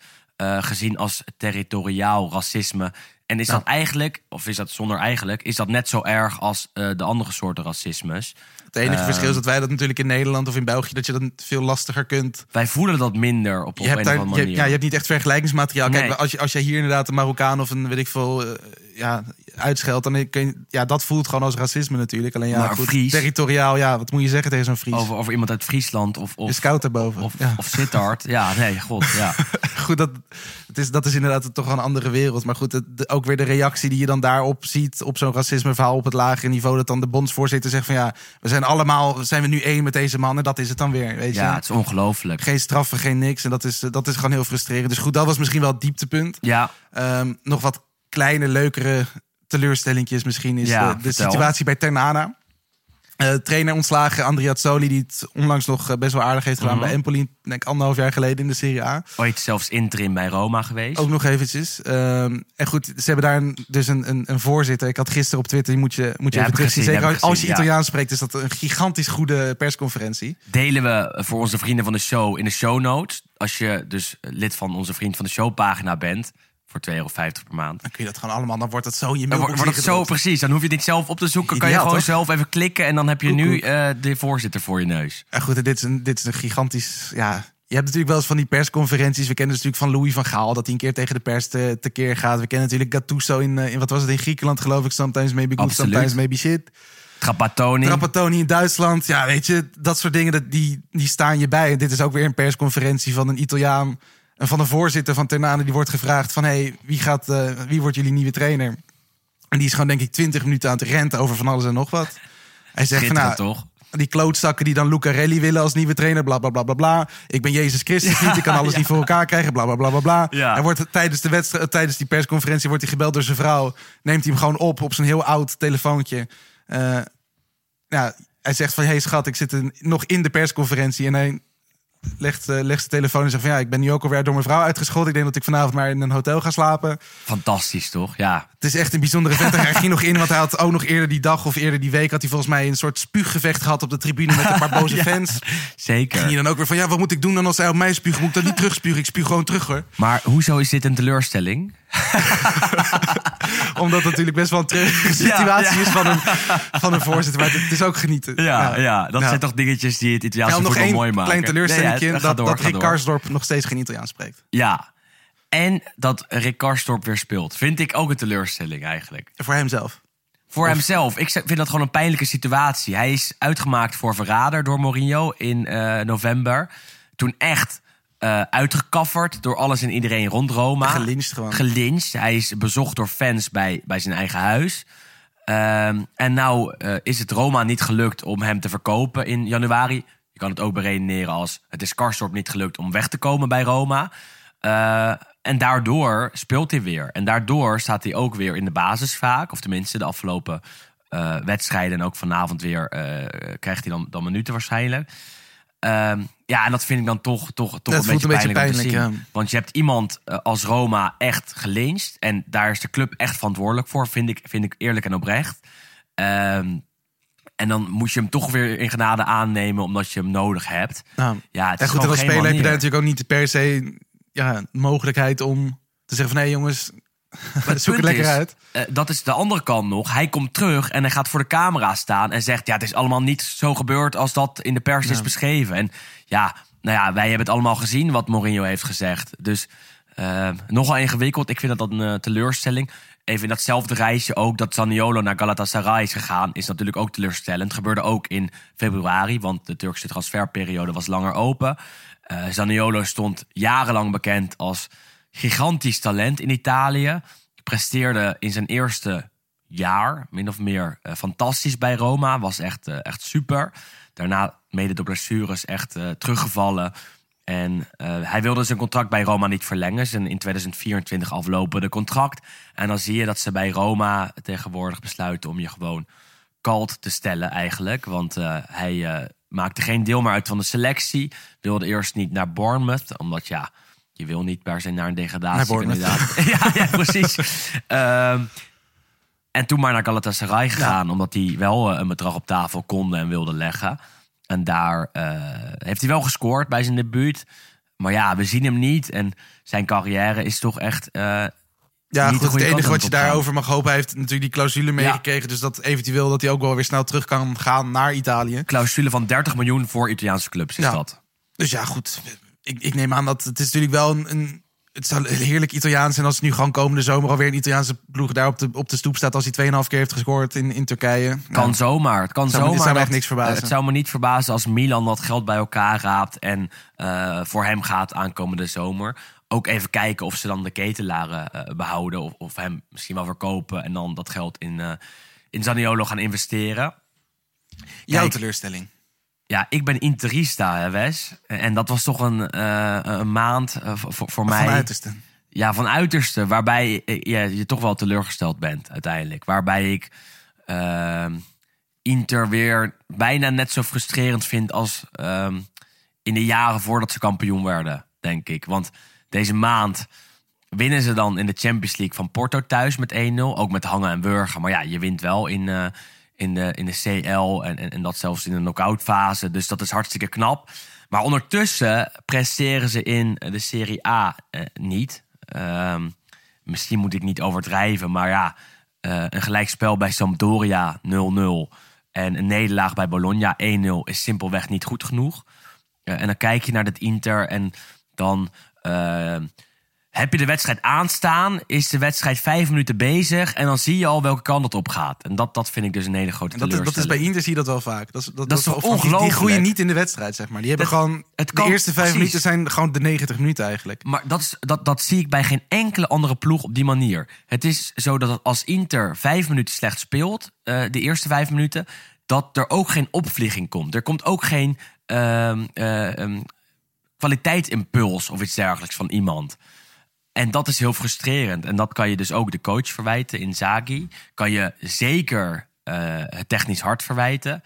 gezien als territoriaal racisme. En is dat eigenlijk, of is dat zonder eigenlijk, is dat net zo erg als de andere soorten racismes? Het enige Eh, verschil is dat wij dat natuurlijk in Nederland of in België... dat je dat veel lastiger kunt. Wij voelen dat minder op, op Je een hebt, of andere je, manier. ja, je hebt niet echt vergelijkingsmateriaal. Kijk, Nee. als, je, als jij hier inderdaad een Marokkaan of een weet ik veel eh, ja, uitscheldt... dan kun je, ja, dat voelt gewoon als racisme natuurlijk. Alleen ja, Maar goed, Fries- territoriaal, ja, wat moet je zeggen tegen zo'n Fries? over, over iemand uit Friesland of, of, scout daarboven. of, ja. of Sittard. Ja, nee, god, ja. (laughs) goed, dat, het is, dat is inderdaad toch een andere wereld. Maar goed, het, de- ook weer de reactie die je dan daarop ziet... op zo'n racismeverhaal op het lagere niveau... dat dan de bondsvoorzitter zegt van ja... we zijn allemaal, zijn we nu één met deze man... en dat is het dan weer, weet je. Ja, het is ongelooflijk. Geen straffen, geen niks. En dat is, dat is gewoon heel frustrerend. Dus goed, dat was misschien wel het dieptepunt. Ja, Ehm, nog wat kleine, leukere teleurstellingjes misschien is Ja, de, situatie bij Ternana. Eh, trainer ontslagen, Andrea Zoli, die het onlangs nog eh, best wel aardig heeft gedaan Mhm. bij Empoli, denk ik anderhalf jaar geleden in de Serie A. ooit zelfs interim bij Roma geweest. Ook nog eventjes. Ehm, en goed, ze hebben daar een, dus een, een, een voorzitter. Ik had gisteren op Twitter, die moet je, moet je Ja, even terugzien. Zeker als je ja. Italiaans spreekt, is dat een gigantisch goede persconferentie. delen we voor onze vrienden van de show in de show notes. Als je dus lid van onze vriend van de show pagina bent, voor 2,50 euro per maand. Dan kun je dat gewoon allemaal, dan wordt dat zo in je mailbox wordt, wordt het zo precies. Dan hoef je het niet zelf op te zoeken. kan je gewoon toch? zelf even klikken en dan heb je Koek, nu koek. eh, de voorzitter voor je neus. Ja, goed, en dit is, een, dit is een gigantisch. Ja, je hebt natuurlijk wel eens van die persconferenties. We kennen natuurlijk van Louis van Gaal dat hij een keer tegen de pers te, tekeer gaat. We kennen natuurlijk Gattuso in, eh, in wat was het in Griekenland, geloof ik. Sometimes maybe good, Absoluut. sometimes maybe shit. Trapattoni. Trapattoni in Duitsland. Ja, weet je, dat soort dingen dat, die, die staan je bij. En dit is ook weer een persconferentie van een Italiaan. En van de voorzitter van Ternane. Die wordt gevraagd van, hey, wie, gaat, eh, wie wordt jullie nieuwe trainer? En die is gewoon denk ik 20 minuten aan het renten over van alles en nog wat. Hij zegt van, nou, toch? die klootzakken die dan Lucarelli willen als nieuwe trainer, bla bla bla bla bla. Ik ben Jezus Christus niet, (laughs) ik kan alles niet voor elkaar krijgen, bla bla bla bla bla. Ja. Hij wordt tijdens de wedstrijd, tijdens die persconferentie wordt hij gebeld door zijn vrouw. Neemt hij hem gewoon op op zijn heel oud telefoontje. Eh, ja, hij zegt van, hey schat, ik zit in- nog in de persconferentie en hij legt, legt zijn telefoon en zegt van, ja, ik ben nu ook alweer door mijn vrouw uitgescholden. Ik denk dat ik vanavond maar in een hotel ga slapen. Fantastisch, toch? Ja. Het is echt een bijzondere vent. Hij ging nog in, want hij had ook nog eerder die dag of eerder die week... had hij volgens mij een soort spuuggevecht gehad op de tribune met een paar (laughs) boze fans. Ging Zeker. je dan ook weer van, ja, wat moet ik doen dan als hij op mij spuugt? Moet ik dan niet terugspugen? Ik spuug gewoon terug, hoor. Maar hoezo is dit een teleurstelling? (laughs) Omdat het natuurlijk best wel een treurige situatie ja. is van een, van een voorzitter. Maar het, is ook genieten. Ja, ja, dat zijn toch dingetjes die het Italiaanse Ja, voetbal mooi maken. klein teleurstelling. Dat, door, dat Rick. Karsdorp nog steeds geen Italiaans spreekt. Ja. En dat Rick Karstorp weer speelt. Vind ik ook een teleurstelling eigenlijk. Voor hemzelf. Voor hemzelf. Ik vind dat gewoon een pijnlijke situatie. Hij is uitgemaakt voor verrader door Mourinho in eh, november. Toen echt eh uitgekafferd door alles en iedereen rond Roma. Gelincht gewoon. Gelincht. Hij is bezocht door fans bij, bij zijn eigen huis. Ehm, en nou eh, is het Roma niet gelukt om hem te verkopen in januari. Je kan het ook beredeneren als het is Karstorp niet gelukt om weg te komen bij Roma. Eh, en daardoor speelt hij weer. En daardoor staat hij ook weer in de basis vaak. Of tenminste de afgelopen eh, wedstrijden. En ook vanavond weer eh, krijgt hij dan, dan minuten waarschijnlijk. Ehm, ja, en dat vind ik dan toch, toch, toch Dat een, beetje een beetje pijnlijk, om te zien. Want je hebt iemand als Roma echt gelincht. En daar is de club echt verantwoordelijk voor, vind ik, vind ik eerlijk en oprecht. Ehm, en dan moet je hem toch weer in genade aannemen omdat je hem nodig hebt. Nou, Ja, het en is goed, en als speler heb je daar natuurlijk ook niet per se ja, mogelijkheid om te zeggen van... nee jongens, (laughs) zoek het lekker is, uit. eh, dat is de andere kant nog. Hij komt terug en hij gaat voor de camera staan en zegt: Ja, het is allemaal niet zo gebeurd als dat in de pers is beschreven. En ja, nou ja, wij hebben het allemaal gezien wat Mourinho heeft gezegd. Dus eh, nogal ingewikkeld. Ik vind dat een eh, teleurstelling. Even in datzelfde reisje ook dat Zaniolo naar Galatasaray is gegaan, is natuurlijk ook teleurstellend. Gebeurde ook in februari, want de Turkse transferperiode was langer open. Eh Zaniolo stond jarenlang bekend als gigantisch talent in Italië. Presteerde in zijn eerste jaar, min of meer, eh, fantastisch bij Roma. Was echt, eh, echt super. Daarna, mede door blessures, echt teruggevallen. En eh, hij wilde zijn contract bij Roma niet verlengen. Zijn in 2024 aflopende contract. En dan zie je dat ze bij Roma tegenwoordig besluiten om je gewoon kalt te stellen eigenlijk. Want eh, hij eh, maakte geen deel meer uit van de selectie. Wilde eerst niet naar Bournemouth. Omdat ja, je wil niet per se naar een degradatie. Naar Bournemouth. (laughs) ja, ja, precies. Ehm, en toen maar naar Galatasaray gegaan. Omdat hij wel een bedrag op tafel konde en wilde leggen. En daar eh, heeft hij wel gescoord bij zijn debuut. Maar ja, we zien hem niet. En zijn carrière is toch echt... eh, Ja, goed, het enige wat je daarover mag hopen, hij heeft natuurlijk die clausule meegekregen. Dus dat eventueel dat hij ook wel weer snel terug kan gaan naar Italië. clausule van 30 miljoen voor Italiaanse clubs is Ja. dat. Dus ja, goed. Ik, ik neem aan dat het is natuurlijk wel een, een het zou heerlijk Italiaans zijn als het nu gewoon komende zomer alweer een Italiaanse ploeg daar op de, op de stoep staat als hij 2,5 keer heeft gescoord in, in Turkije. Kan Ja. zomaar. Het kan Zou me- zomaar. zou me echt niks verbazen. Het zou me niet verbazen als Milan dat geld bij elkaar raapt en eh, voor hem gaat aankomende zomer. Ook even kijken of ze dan de ketelaren eh, behouden of, of hem misschien wel verkopen en dan dat geld in, eh in Zaniolo gaan investeren. Jouw teleurstelling. Ja, ik ben interista, hè, Wes. En dat was toch een, eh, een maand eh, voor, voor mij. Van uiterste. Ja, van uiterste. Waarbij ja, je toch wel teleurgesteld bent uiteindelijk. Waarbij ik ehm, Inter weer bijna net zo frustrerend vind als ehm, in de jaren voordat ze kampioen werden, denk ik. Want deze maand winnen ze dan in de Champions League van Porto thuis met 1-0. Ook met hangen en wurgen. Maar ja, je wint wel in, eh, in, de, in de CL en, en, en dat zelfs in de knock-out fase. Dus dat is hartstikke knap. Maar ondertussen presteren ze in de Serie A eh, niet. Ehm, misschien moet ik niet overdrijven, maar ja, eh, een gelijkspel bij Sampdoria 0-0 en een nederlaag bij Bologna 1-0 is simpelweg niet goed genoeg. Eh, en dan kijk je naar dat Inter en dan eh, heb je de wedstrijd aanstaan, is de wedstrijd vijf minuten bezig en dan zie je al welke kant het op gaat. En dat, dat vind ik dus een hele grote En dat, is, dat is bij Inter zie je dat wel vaak. Dat is, dat, is toch wel- die- Die ongelooflijk? groeien niet in de wedstrijd, zeg maar. Die hebben Dat- gewoon... het de eerste vijf precies. minuten zijn gewoon de 90 minuten eigenlijk. Maar dat, is, dat, dat zie ik bij geen enkele andere ploeg op die manier. Het is zo dat als Inter vijf minuten slecht speelt, eh, de eerste vijf minuten, dat er ook geen opvlieging komt. Er komt ook geen ehm, eh, ehm, kwaliteitsimpuls of iets dergelijks van iemand. En dat is heel frustrerend. En dat kan je dus ook de coach verwijten in Zagi. Kan je zeker eh, het technisch hart verwijten.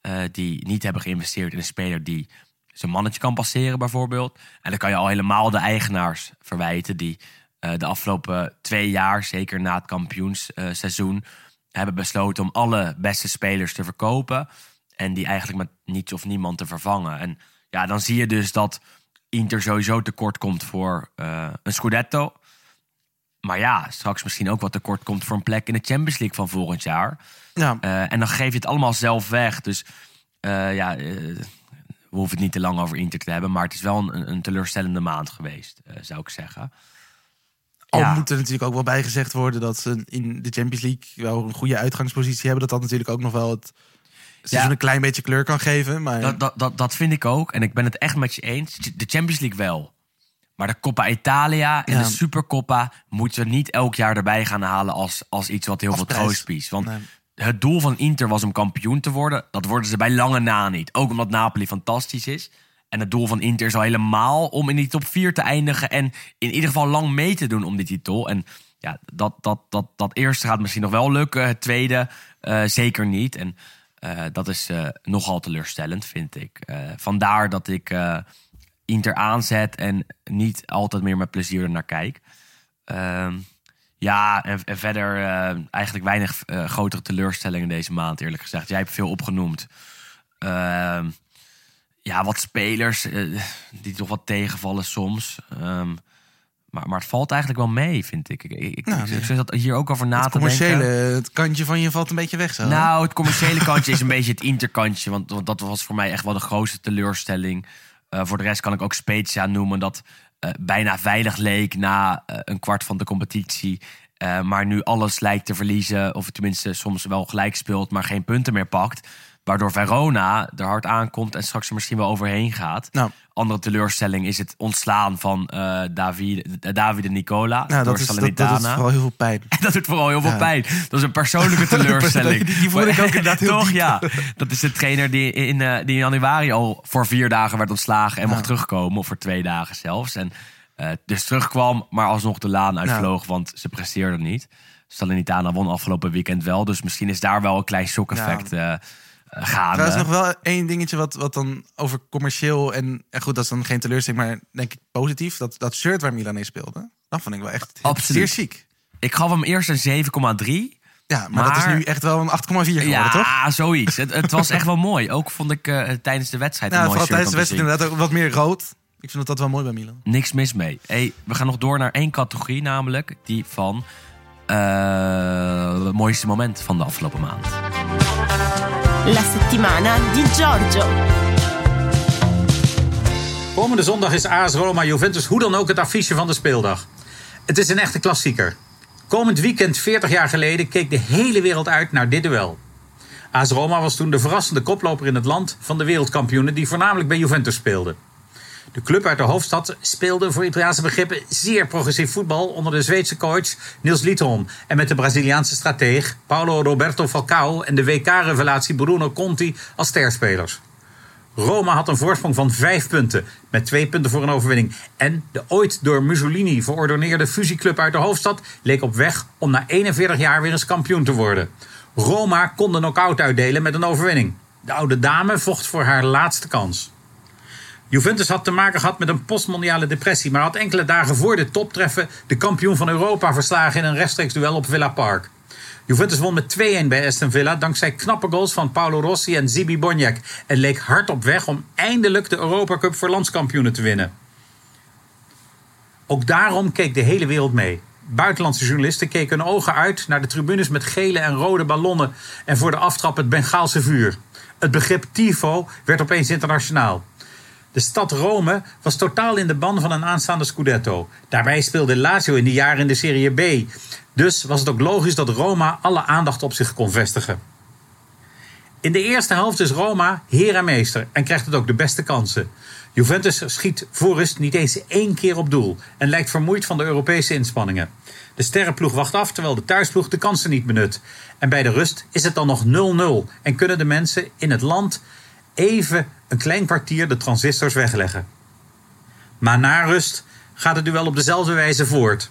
eh, die niet hebben geïnvesteerd in een speler die zijn mannetje kan passeren, bijvoorbeeld. En dan kan je al helemaal de eigenaars verwijten. die eh, de afgelopen twee jaar, zeker na het kampioensseizoen. hebben besloten om alle beste spelers te verkopen. En die eigenlijk met niets of niemand te vervangen. En ja, dan zie je dus dat Inter sowieso tekort komt voor eh, een Scudetto. Maar ja, straks misschien ook wat tekort komt voor een plek in de Champions League van volgend jaar. Ja. Eh, en dan geef je het allemaal zelf weg. Dus eh, ja, we hoeven het niet te lang over Inter te hebben. Maar het is wel een, een teleurstellende maand geweest, zou ik zeggen. Al Ja. moet er natuurlijk ook wel bijgezegd worden dat ze in de Champions League wel een goede uitgangspositie hebben. Dat dat natuurlijk ook nog wel het Ja. een klein beetje kleur kan geven. Maar Dat, dat, dat, dat vind ik ook. En ik ben het echt met je eens. De Champions League wel. Maar de Coppa Italia en Ja. de Supercoppa moeten we niet elk jaar erbij gaan halen als, als iets wat heel Als veel prijs. troost biedt. Want Nee. het doel van Inter was om kampioen te worden. Dat worden ze bij lange na niet. Ook omdat Napoli fantastisch is. En het doel van Inter is al helemaal om in die top 4 te eindigen. En in ieder geval lang mee te doen om die titel. En ja, dat, dat, dat, dat eerste gaat misschien nog wel lukken. Het tweede eh, zeker niet. En dat is eh, nogal teleurstellend, vind ik. Eh, vandaar dat ik eh, Inter aanzet en niet altijd meer met plezier er naar kijk. Ehm, ja, en, verder eh, eigenlijk weinig eh, grotere teleurstellingen deze maand, eerlijk gezegd. Jij hebt veel opgenoemd. Ehm, ja, wat spelers eh, die toch wat tegenvallen soms. Ehm, maar, maar het valt eigenlijk wel mee, vind ik. Ik, ik, Nou, ik, zit hier ook over na het te commerciële, denken. het kantje van je valt een beetje weg zo. Nou, het commerciële kantje is een (laughs) beetje het interkantje. Want, want dat was voor mij echt wel de grootste teleurstelling. Eh, voor de rest kan ik ook Spezia noemen. Dat eh, bijna veilig leek na eh, een kwart van de competitie. Maar nu alles lijkt te verliezen. Of tenminste soms wel gelijk speelt, maar geen punten meer pakt. Waardoor Verona er hard aankomt en straks er misschien wel overheen gaat. Nou. Andere teleurstelling is het ontslaan van eh Davide, Davide Nicola Nou, door dat, is, dat, doet vooral heel veel pijn. (laughs) Dat doet vooral heel veel Ja. pijn. Dat is een persoonlijke (laughs) teleurstelling. Die- die voel ik ook inderdaad (laughs) heel Toch, diep. ja. Dat is de trainer die in, eh, die in januari al voor vier dagen werd ontslagen en mocht terugkomen. Of voor twee dagen zelfs. En eh, dus terugkwam, maar alsnog de laan uitvloog, want ze presteerden niet. Salernitana won afgelopen weekend wel. Dus misschien is daar wel een klein shock-effect eh, eh, gaande. Trouwens, nog wel één dingetje wat, wat dan over commercieel en, en goed, dat is dan geen teleurstelling, maar denk ik positief. Dat, dat shirt waar Milan in speelde, dat vond ik wel echt Absoluut. zeer chic. Ik gaf hem eerst een 7,3. Ja, maar, dat is nu echt wel een 8,4 geworden, Ja, toch? zoiets. Het, het was echt wel mooi. Ook vond ik eh, tijdens de wedstrijd Ja, een mooi tijdens de wedstrijd inderdaad ook wat meer rood. Ik vind dat, dat wel mooi bij Milan. Niks mis mee. Hey, we gaan nog door naar één categorie, namelijk die van eh, het mooiste moment van de afgelopen maand. La settimana di Giorgio. Komende zondag is AS Roma Juventus hoe dan ook het affiche van de speeldag. Het is een echte klassieker. Komend weekend, 40 jaar geleden, keek de hele wereld uit naar dit duel. AS Roma was toen de verrassende koploper in het land van de wereldkampioenen die voornamelijk bij Juventus speelden. De club uit de hoofdstad speelde voor Italiaanse begrippen zeer progressief voetbal onder de Zweedse coach Niels Liedholm en met de Braziliaanse strateeg Paulo Roberto Falcao en de WK-revelatie Bruno Conti als sterspelers. Roma had een voorsprong van vijf punten, met twee punten voor een overwinning. En de ooit door Mussolini verordoneerde fusieclub uit de hoofdstad leek op weg om na 41 jaar weer eens kampioen te worden. Roma kon de knock-out uitdelen met een overwinning. De oude dame vocht voor haar laatste kans. Juventus had te maken gehad met een postmondiale depressie, maar had enkele dagen voor de toptreffen de kampioen van Europa verslagen in een rechtstreeks duel op Villa Park. Juventus won met 2-1 bij Aston Villa dankzij knappe goals van Paolo Rossi en Zibi Boniek en leek hard op weg om eindelijk de Europa Cup voor landskampioenen te winnen. Ook daarom keek de hele wereld mee. Buitenlandse journalisten keken hun ogen uit naar de tribunes met gele en rode ballonnen en voor de aftrap het Bengaalse vuur. Het begrip tifo werd opeens internationaal. De stad Rome was totaal in de ban van een aanstaande Scudetto. Daarbij speelde Lazio in die jaren in de Serie B. Dus was het ook logisch dat Roma alle aandacht op zich kon vestigen. In de eerste helft is Roma heer en meester en krijgt het ook de beste kansen. Juventus schiet voor rust niet eens één keer op doel en lijkt vermoeid van de Europese inspanningen. De sterrenploeg wacht af terwijl de thuisploeg de kansen niet benut. En bij de rust is het dan nog 0-0 en kunnen de mensen in het land even een klein kwartier de transistors wegleggen. Maar na rust gaat het duel op dezelfde wijze voort.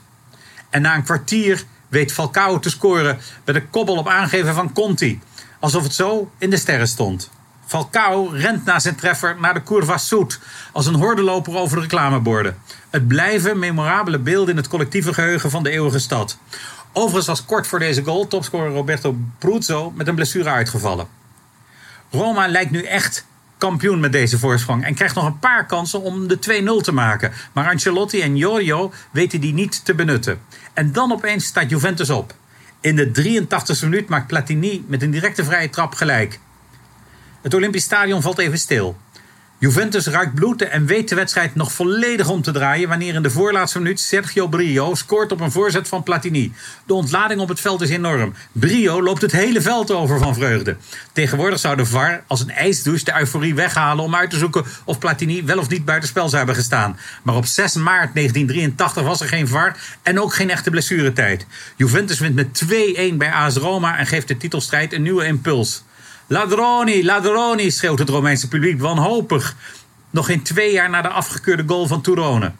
En na een kwartier weet Falcao te scoren met een kobbel op aangeven van Conti. Alsof het zo in de sterren stond. Falcao rent na zijn treffer naar de Curva Sud als een hordenloper over de reclameborden. Het blijven memorabele beelden in het collectieve geheugen van de eeuwige stad. Overigens was kort voor deze goal topscorer Roberto Bruzzo met een blessure uitgevallen. Roma lijkt nu echt kampioen met deze voorsprong en krijgt nog een paar kansen om de 2-0 te maken. Maar Ancelotti en Jorio weten die niet te benutten. En dan opeens staat Juventus op. In de 83e minuut maakt Platini met een directe vrije trap gelijk. Het Olympisch Stadion valt even stil. Juventus ruikt bloed en weet de wedstrijd nog volledig om te draaien wanneer in de voorlaatste minuut Sergio Brio scoort op een voorzet van Platini. De ontlading op het veld is enorm. Brio loopt het hele veld over van vreugde. Tegenwoordig zou de VAR als een ijsdouche de euforie weghalen om uit te zoeken of Platini wel of niet buitenspel zou hebben gestaan. Maar op 6 maart 1983 was er geen VAR en ook geen echte blessuretijd. Juventus wint met 2-1 bij AS Roma en geeft de titelstrijd een nieuwe impuls. Ladroni, ladroni, schreeuwt het Romeinse publiek wanhopig. Nog geen twee jaar na de afgekeurde goal van Turone.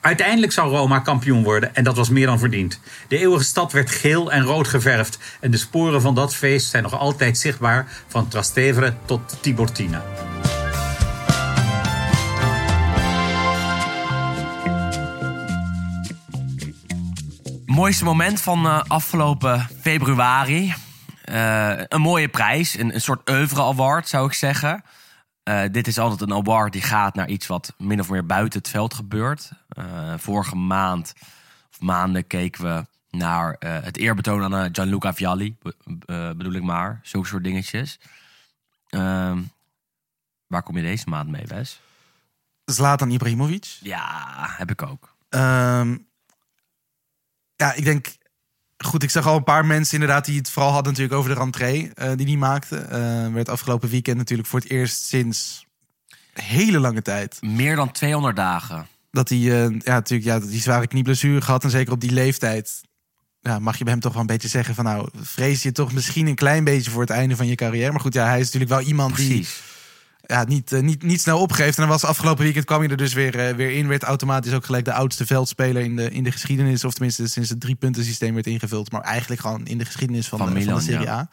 Uiteindelijk zou Roma kampioen worden en dat was meer dan verdiend. De eeuwige stad werd geel en rood geverfd en de sporen van dat feest zijn nog altijd zichtbaar van Trastevere tot Tiburtina. Mooiste moment van eh, afgelopen februari. Eh, een mooie prijs, een, een soort oeuvre award zou ik zeggen. Eh, dit is altijd een award die gaat naar iets wat min of meer buiten het veld gebeurt. Eh, vorige maand of maanden keken we naar het eerbetoon aan Gianluca Vialli, be- bedoel ik maar. Zulke soort dingetjes. Ehm, waar kom je deze maand mee, Wes? Zlatan Ibrahimovic. Ja, heb ik ook. Ehm, ja, ik denk goed, ik zag al een paar mensen inderdaad die het vooral hadden natuurlijk over de rentree eh, die die maakte. Eh werd afgelopen weekend natuurlijk voor het eerst sinds hele lange tijd. Meer dan 200 dagen. Dat hij, eh, ja, natuurlijk, ja, die zware knieblessure gehad. En zeker op die leeftijd ja, mag je bij hem toch wel een beetje zeggen van nou, vrees je toch misschien een klein beetje voor het einde van je carrière. Maar goed, ja, hij is natuurlijk wel iemand die Precies. Ja, niet, eh, niet, niet snel opgeeft. En dan was afgelopen weekend kwam hij er dus weer, eh, weer in. Werd automatisch ook gelijk de oudste veldspeler in de, in de geschiedenis. Of tenminste sinds het drie punten systeem werd ingevuld. Maar eigenlijk gewoon in de geschiedenis van, Van de, Milan, van de Serie ja.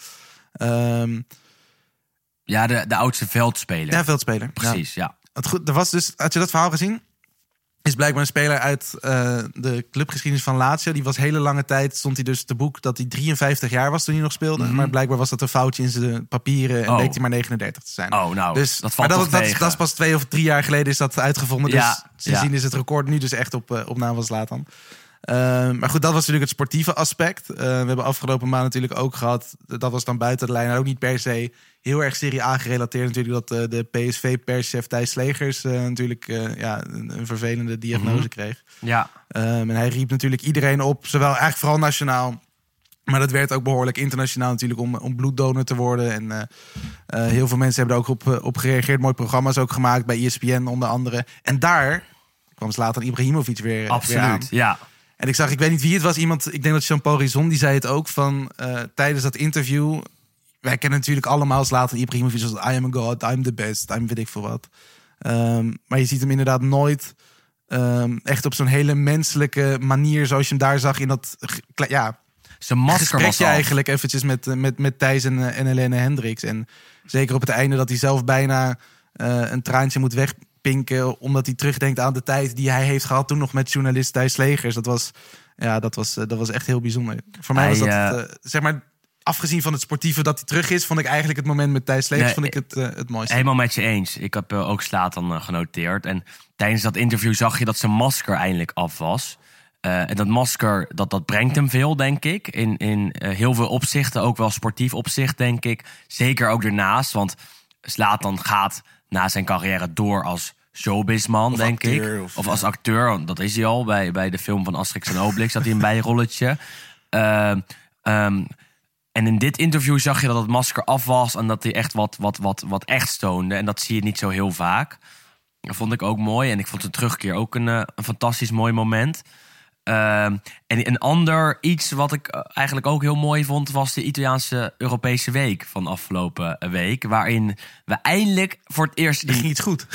A. Ehm, Ja, de, de oudste veldspeler. ja, veldspeler. Precies, ja. Goed, er was dus, had je dat verhaal gezien? Is blijkbaar een speler uit eh, de clubgeschiedenis van Lazio. Die was hele lange tijd, stond hij dus te boek dat hij 53 jaar was toen hij nog speelde. Maar blijkbaar was dat een foutje in zijn papieren en Mhm. Oh. bleek hij maar 39 te zijn. Oh, nou, dus, dat valt maar dat, dat, dat is pas twee of drie jaar geleden is dat uitgevonden. Dus Ja, sindsdien ja. is het record nu dus echt op, eh, op naam van Zlatan. Eh, maar goed, dat was natuurlijk het sportieve aspect. We hebben afgelopen maand natuurlijk ook gehad. Dat was dan buiten de lijn. Ook niet per se heel erg Serie A gerelateerd. Natuurlijk dat eh, de PSV-perschef Thijs Slegers eh, natuurlijk eh, ja, een, vervelende diagnose Mhm. kreeg. Ja, Um, en hij riep natuurlijk iedereen op, zowel eigenlijk vooral nationaal. Maar dat werd ook behoorlijk internationaal natuurlijk om, om bloeddonor te worden. En heel veel mensen hebben er ook op, op gereageerd. Mooie programma's ook gemaakt bij ESPN onder andere. En daar kwam Zlatan Ibrahimovic weer, weer aan. absoluut. Ja. En ik zag, ik weet niet wie het was, iemand, ik denk dat Jean-Paul Rizon, die zei het ook van tijdens dat interview. Wij kennen natuurlijk allemaal Zlatan Ibrahimovic als I am a god, I'm the best, I'm weet ik veel wat. Ehm, maar je ziet hem inderdaad nooit ehm, echt op zo'n hele menselijke manier, zoals je hem daar zag in dat ja, Zijn masker was eigenlijk eventjes met, eh, met, met Thijs en, eh, en Helene Hendricks. En zeker op het einde dat hij zelf bijna eh, een traantje moet wegpinken. Omdat hij terugdenkt aan de tijd die hij heeft gehad toen nog met journalist Thijs Legers. Dat was, ja, dat was, dat was echt heel bijzonder. Voor mij was dat, zeg maar, afgezien van het sportieve dat hij terug is, vond ik eigenlijk het moment met Thijs Nee, vond ik het, eh, het mooiste. Helemaal met je eens. Ik heb eh, ook Slatan uh, genoteerd. En tijdens dat interview zag je dat zijn masker eindelijk af was. Eh, en dat masker, dat, dat brengt hem veel, denk ik. In, in eh, heel veel opzichten, ook wel sportief opzicht, denk ik. Zeker ook daarnaast, want Slatan gaat na zijn carrière door als showbizman, denk acteur, ik. of- Of, als acteur, dat is hij al. Bij, bij de film van Asterix en Obelix zat hij een bijrolletje. (laughs) Ehm, en in dit interview zag je dat het masker af was en dat hij echt wat, wat, wat, wat echt stoonde. En dat zie je niet zo heel vaak. Dat vond ik ook mooi. En ik vond de terugkeer ook een, eh, een fantastisch mooi moment. Ehm, en een ander iets wat ik eh, eigenlijk ook heel mooi vond, was de Italiaanse Europese week van afgelopen eh, week. Waarin we eindelijk voor het eerst ging in iets goed.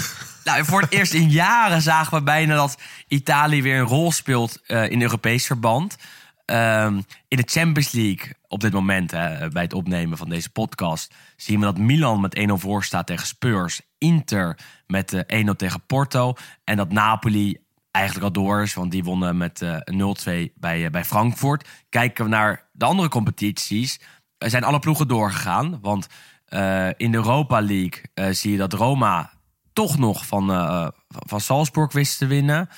nou, voor het eerst in jaren zagen we bijna dat Italië weer een rol speelt in Europees verband. Ehm, in de Champions League, op dit moment, hè, bij het opnemen van deze podcast, zien we dat Milan met 1-0 voor staat tegen Spurs. Inter met eh, 1-0 tegen Porto. En dat Napoli eigenlijk al door is, want die wonnen met eh, 0-2 bij, eh, bij Frankfurt. Kijken we naar de andere competities, er zijn alle ploegen doorgegaan. Want eh, in de Europa League eh, zie je dat Roma toch nog van, eh, van Salzburg wist te winnen.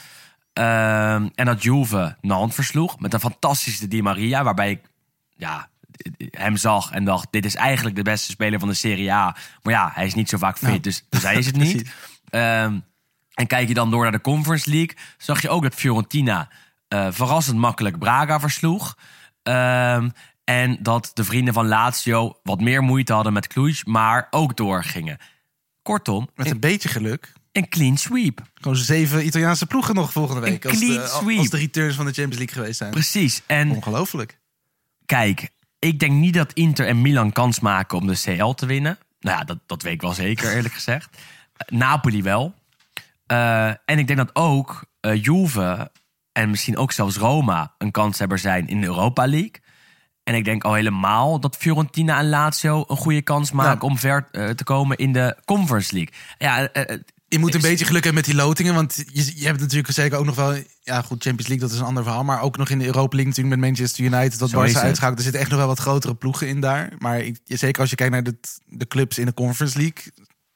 Ehm, en dat Juve Nantes versloeg met een fantastische Di Maria. Waarbij ik ja, hem zag en dacht... dit is eigenlijk de beste speler van de Serie A. Maar ja, hij is niet zo vaak fit, Nou, dus, dus hij is het (laughs) niet. Ehm, en kijk je dan door naar de Conference League... zag je ook dat Fiorentina eh, verrassend makkelijk Braga versloeg. Ehm, en dat de vrienden van Lazio wat meer moeite hadden met Cluj... maar ook doorgingen. Kortom, Met een, een beetje geluk. Een clean sweep. Gewoon zeven Italiaanse ploegen nog volgende week. Een Als de, sweep. als de returns van de Champions League geweest zijn. Precies. En Ongelooflijk. kijk, ik denk niet dat Inter en Milan kans maken om de CL te winnen. Nou ja, dat, dat weet ik wel zeker, eerlijk (laughs) gezegd. Napoli wel. Eh, en ik denk dat ook eh, Juve en misschien ook zelfs Roma een kanshebber zijn in de Europa League. En ik denk al helemaal dat Fiorentina en Lazio een goede kans maken Ja. om ver eh, te komen in de Conference League. Ja, Je moet een beetje geluk hebben met die lotingen. Want je, je hebt natuurlijk zeker ook nog wel... Ja, goed, Champions League, dat is een ander verhaal. Maar ook nog in de Europa League natuurlijk met Manchester United. Dat Barca uitschakelt. Er zitten echt nog wel wat grotere ploegen in daar. Maar ik, zeker als je kijkt naar de, de clubs in de Conference League...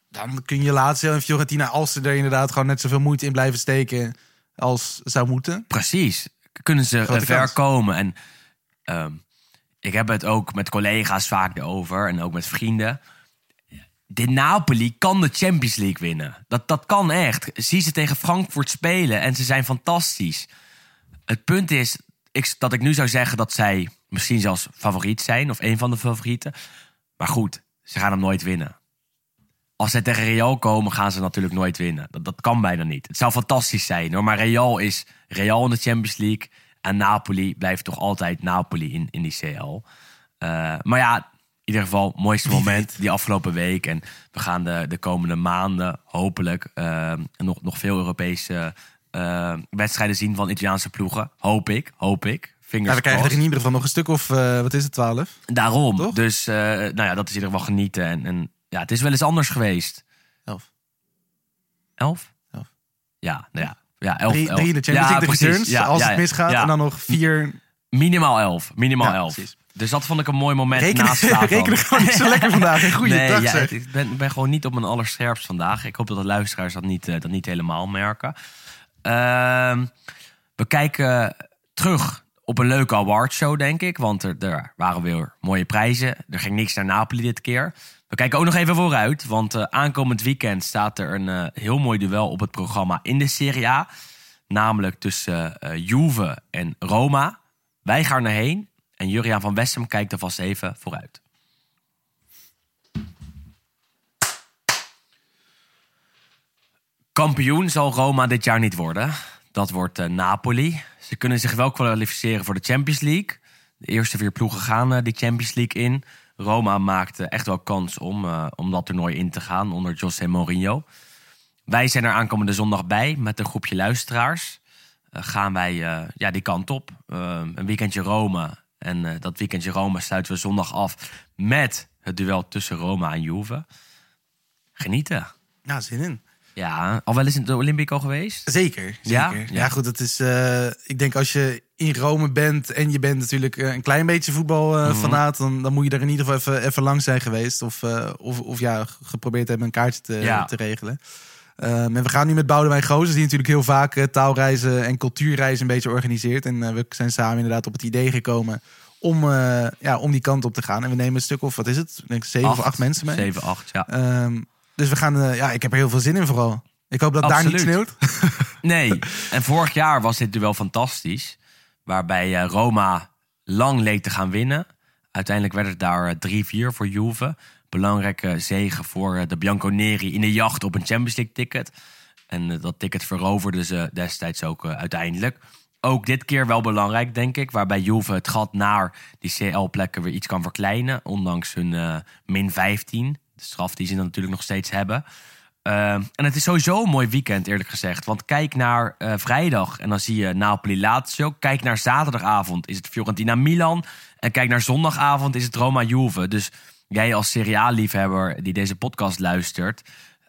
dan kun je Lazio en Fiorentina... als ze er inderdaad gewoon net zoveel moeite in blijven steken... als zou moeten. Precies. Kunnen ze Grote ver kans. komen. En ehm, ik heb het ook met collega's vaak erover en ook met vrienden. De Napoli kan de Champions League winnen. Dat, dat kan echt. Zie ze tegen Frankfurt spelen en ze zijn fantastisch. Het punt is ik, dat ik nu zou zeggen dat zij misschien zelfs favoriet zijn of een van de favorieten. Maar goed, ze gaan hem nooit winnen. Als ze tegen Real komen, gaan ze natuurlijk nooit winnen. Dat, dat kan bijna niet. Het zou fantastisch zijn hoor. Maar Real is Real in de Champions League. En Napoli blijft toch altijd Napoli in, in die CL. Eh, maar ja, ieder geval, mooiste moment die afgelopen week. En we gaan de, de komende maanden hopelijk eh, nog, nog veel Europese eh, wedstrijden zien van Italiaanse ploegen. Hoop ik, hoop ik. Fingers Nou, we krijgen er in ieder geval nog een stuk of, eh, wat is het, 12? Daarom. Toch? Dus nou ja, dat is in ieder geval genieten. En, en ja, het is wel eens anders geweest. 11. Elf? Elf. Ja, nou ja. Ja, elf. Drie, elf. drie in de Champions Ja, League, de precies. returns, Ja, als ja, het misgaat. ja. En dan nog vier... Minimaal elf. Minimaal Ja, elf. precies. Dus dat vond ik een mooi moment Rekenen, naast Slatan. (laughs) rekenen gewoon niet zo lekker vandaag. Een goede nee, dag ja, zeg. ik ben, ben gewoon niet op mijn allerscherpst vandaag. Ik hoop dat de luisteraars dat niet, eh, dat niet helemaal merken. Ehm, we kijken terug op een leuke awardshow, denk ik. Want er, er waren weer mooie prijzen. Er ging niks naar Napoli dit keer. We kijken ook nog even vooruit. Want eh, aankomend weekend staat er een eh, heel mooi duel op het programma in de Serie A. Namelijk tussen Juve en Roma. Wij gaan erheen. En Juriaan van Wessem kijkt er vast even vooruit. Kampioen zal Roma dit jaar niet worden. Dat wordt eh, Napoli. Ze kunnen zich wel kwalificeren voor de Champions League. De eerste vier ploegen gaan eh, die Champions League in. Roma maakt eh, echt wel kans om, eh, om dat toernooi in te gaan onder José Mourinho. Wij zijn er aankomende zondag bij met een groepje luisteraars. Gaan wij ja, die kant op. Eh, een weekendje Rome. En eh, dat weekendje Rome sluiten we zondag af met het duel tussen Roma en Juve. Genieten. Ja, zin in. Ja, al wel eens in de Olympico geweest? Zeker, zeker. Ja? Ja, Ja. goed, het is... eh, ik denk als je in Rome bent en je bent natuurlijk eh, een klein beetje voetbalfanaat... dan, dan moet je er in ieder geval even, even lang zijn geweest. Of, of, of ja, geprobeerd hebben een kaartje te, Ja. te regelen. Ehm, en we gaan nu met Boudewijn Gozes, die natuurlijk heel vaak eh, taalreizen en cultuurreizen een beetje organiseert. En eh, we zijn samen inderdaad op het idee gekomen om, eh, ja, om die kant op te gaan. En we nemen een stuk of, wat is het? Ik denk zeven of acht mensen mee. Zeven, acht, ja. Ehm, dus we gaan, ja, ik heb er heel veel zin in vooral. Ik hoop dat daar niet sneeuwt. (laughs) Nee, en vorig jaar was dit duel fantastisch. Waarbij Roma lang leek te gaan winnen. Uiteindelijk werd het daar eh, 3-4 voor Juve. Belangrijke zegen voor eh, de Bianconeri in de jacht op een Champions League ticket. En eh, dat ticket veroverden ze destijds ook eh, uiteindelijk. Ook dit keer wel belangrijk, denk ik. Waarbij Juve het gat naar die CL-plekken weer iets kan verkleinen. Ondanks hun min 15. De straf die ze dan natuurlijk nog steeds hebben. En het is sowieso een mooi weekend, eerlijk gezegd. Want kijk naar vrijdag en dan zie je Napoli-Lazio. Kijk naar zaterdagavond is het Fiorentina-Milan. En kijk naar zondagavond is het Roma-Juve. Dus jij als Serie A-liefhebber die deze podcast luistert...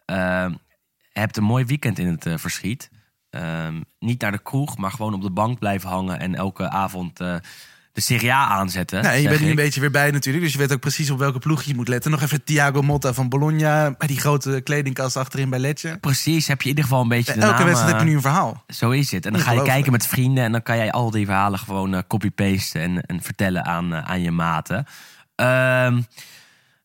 Uh, hebt een mooi weekend in het uh, verschiet. niet naar de kroeg, maar gewoon op de bank blijven hangen... en elke avond uh, de Serie A aanzetten. Nou, je bent nu een beetje weer bij natuurlijk. Dus je weet ook precies op welke ploeg je moet letten. Nog even Thiago Motta van Bologna. Bij die grote kledingkast achterin bij Letje. Precies, heb je in ieder geval een beetje de Elke wedstrijd heb je nu een verhaal. Zo is het. En dan ga je kijken met vrienden en dan kan jij al die verhalen gewoon eh, copy-pasten en, en vertellen aan, eh, aan je maten. Ehm,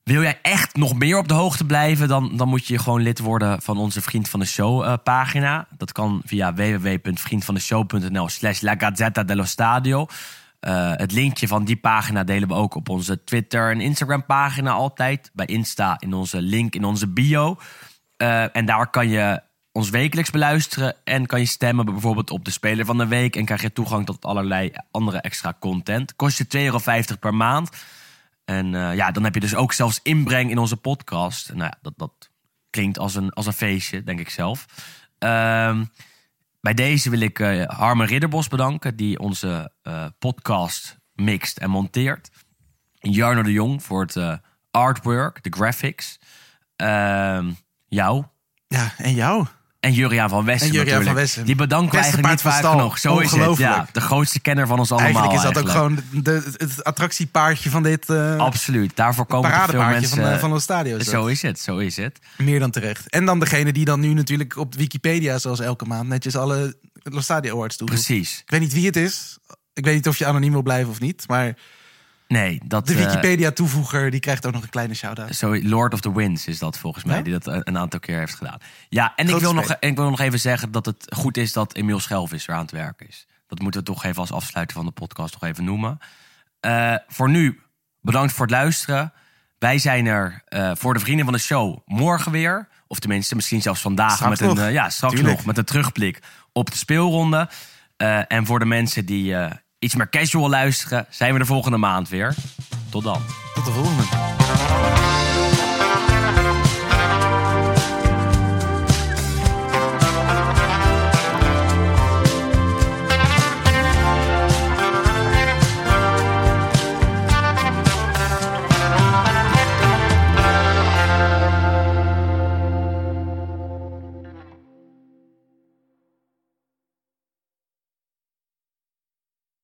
wil jij echt nog meer op de hoogte blijven, dan, dan moet je gewoon lid worden van onze Vriend van de Show eh, pagina. Dat kan via www.vriendvandeshow.nl slash La Gazzetta dello Stadio. Eh, het linkje van die pagina delen we ook op onze Twitter en Instagram pagina altijd. Bij Insta in onze link in onze bio. Eh, en daar kan je ons wekelijks beluisteren en kan je stemmen bijvoorbeeld op de Speler van de Week. En krijg je toegang tot allerlei andere extra content. Kost je 2,50 euro per maand. En eh, ja, dan heb je dus ook zelfs inbreng in onze podcast. Nou ja, dat, dat klinkt als een, als een feestje, denk ik zelf. Ehm, bij deze wil ik eh Harmen Ridderbos bedanken, die onze eh, podcast mixt en monteert. Jarno de Jong voor het artwork, de graphics. Ehm, jou. Ja, en jou? En Juriaan van Wessen En Juriaan natuurlijk. van Wessen. Die bedanken we Beste eigenlijk niet vaak genoeg. Zo is het. Ja, de grootste kenner van ons allemaal. Eigenlijk is dat ook gewoon de, het attractiepaardje van dit eh Absoluut. Daarvoor komen toch veel mensen... van, de, van ons stadion. zo is het, zo is het. Meer dan terecht. En dan degene die dan nu natuurlijk op Wikipedia, zoals elke maand, netjes alle Los Stadio Awards doet. Precies. Ik weet niet wie het is. Ik weet niet of je anoniem wil blijven of niet. Maar Nee, dat... De eh, Wikipedia-toevoeger die krijgt ook nog een kleine shout-out. Sorry, Lord of the Winds is dat volgens mij, die dat eh, een aantal keer heeft gedaan. Ja, en ik, wil nog, en e-, ik wil nog even zeggen dat het goed is dat Emiel Schelvis er aan het werk is. Dat moeten we toch even als afsluiten van de podcast nog even noemen. Eh, voor nu, bedankt voor het luisteren. Wij zijn er voor de vrienden van de show morgen weer. Of tenminste, misschien zelfs vandaag. Met een, ja, straks nog. Met een terugblik op de speelronde. en voor de mensen die iets meer casual luisteren, zijn we de volgende maand weer. Tot dan. Tot de volgende.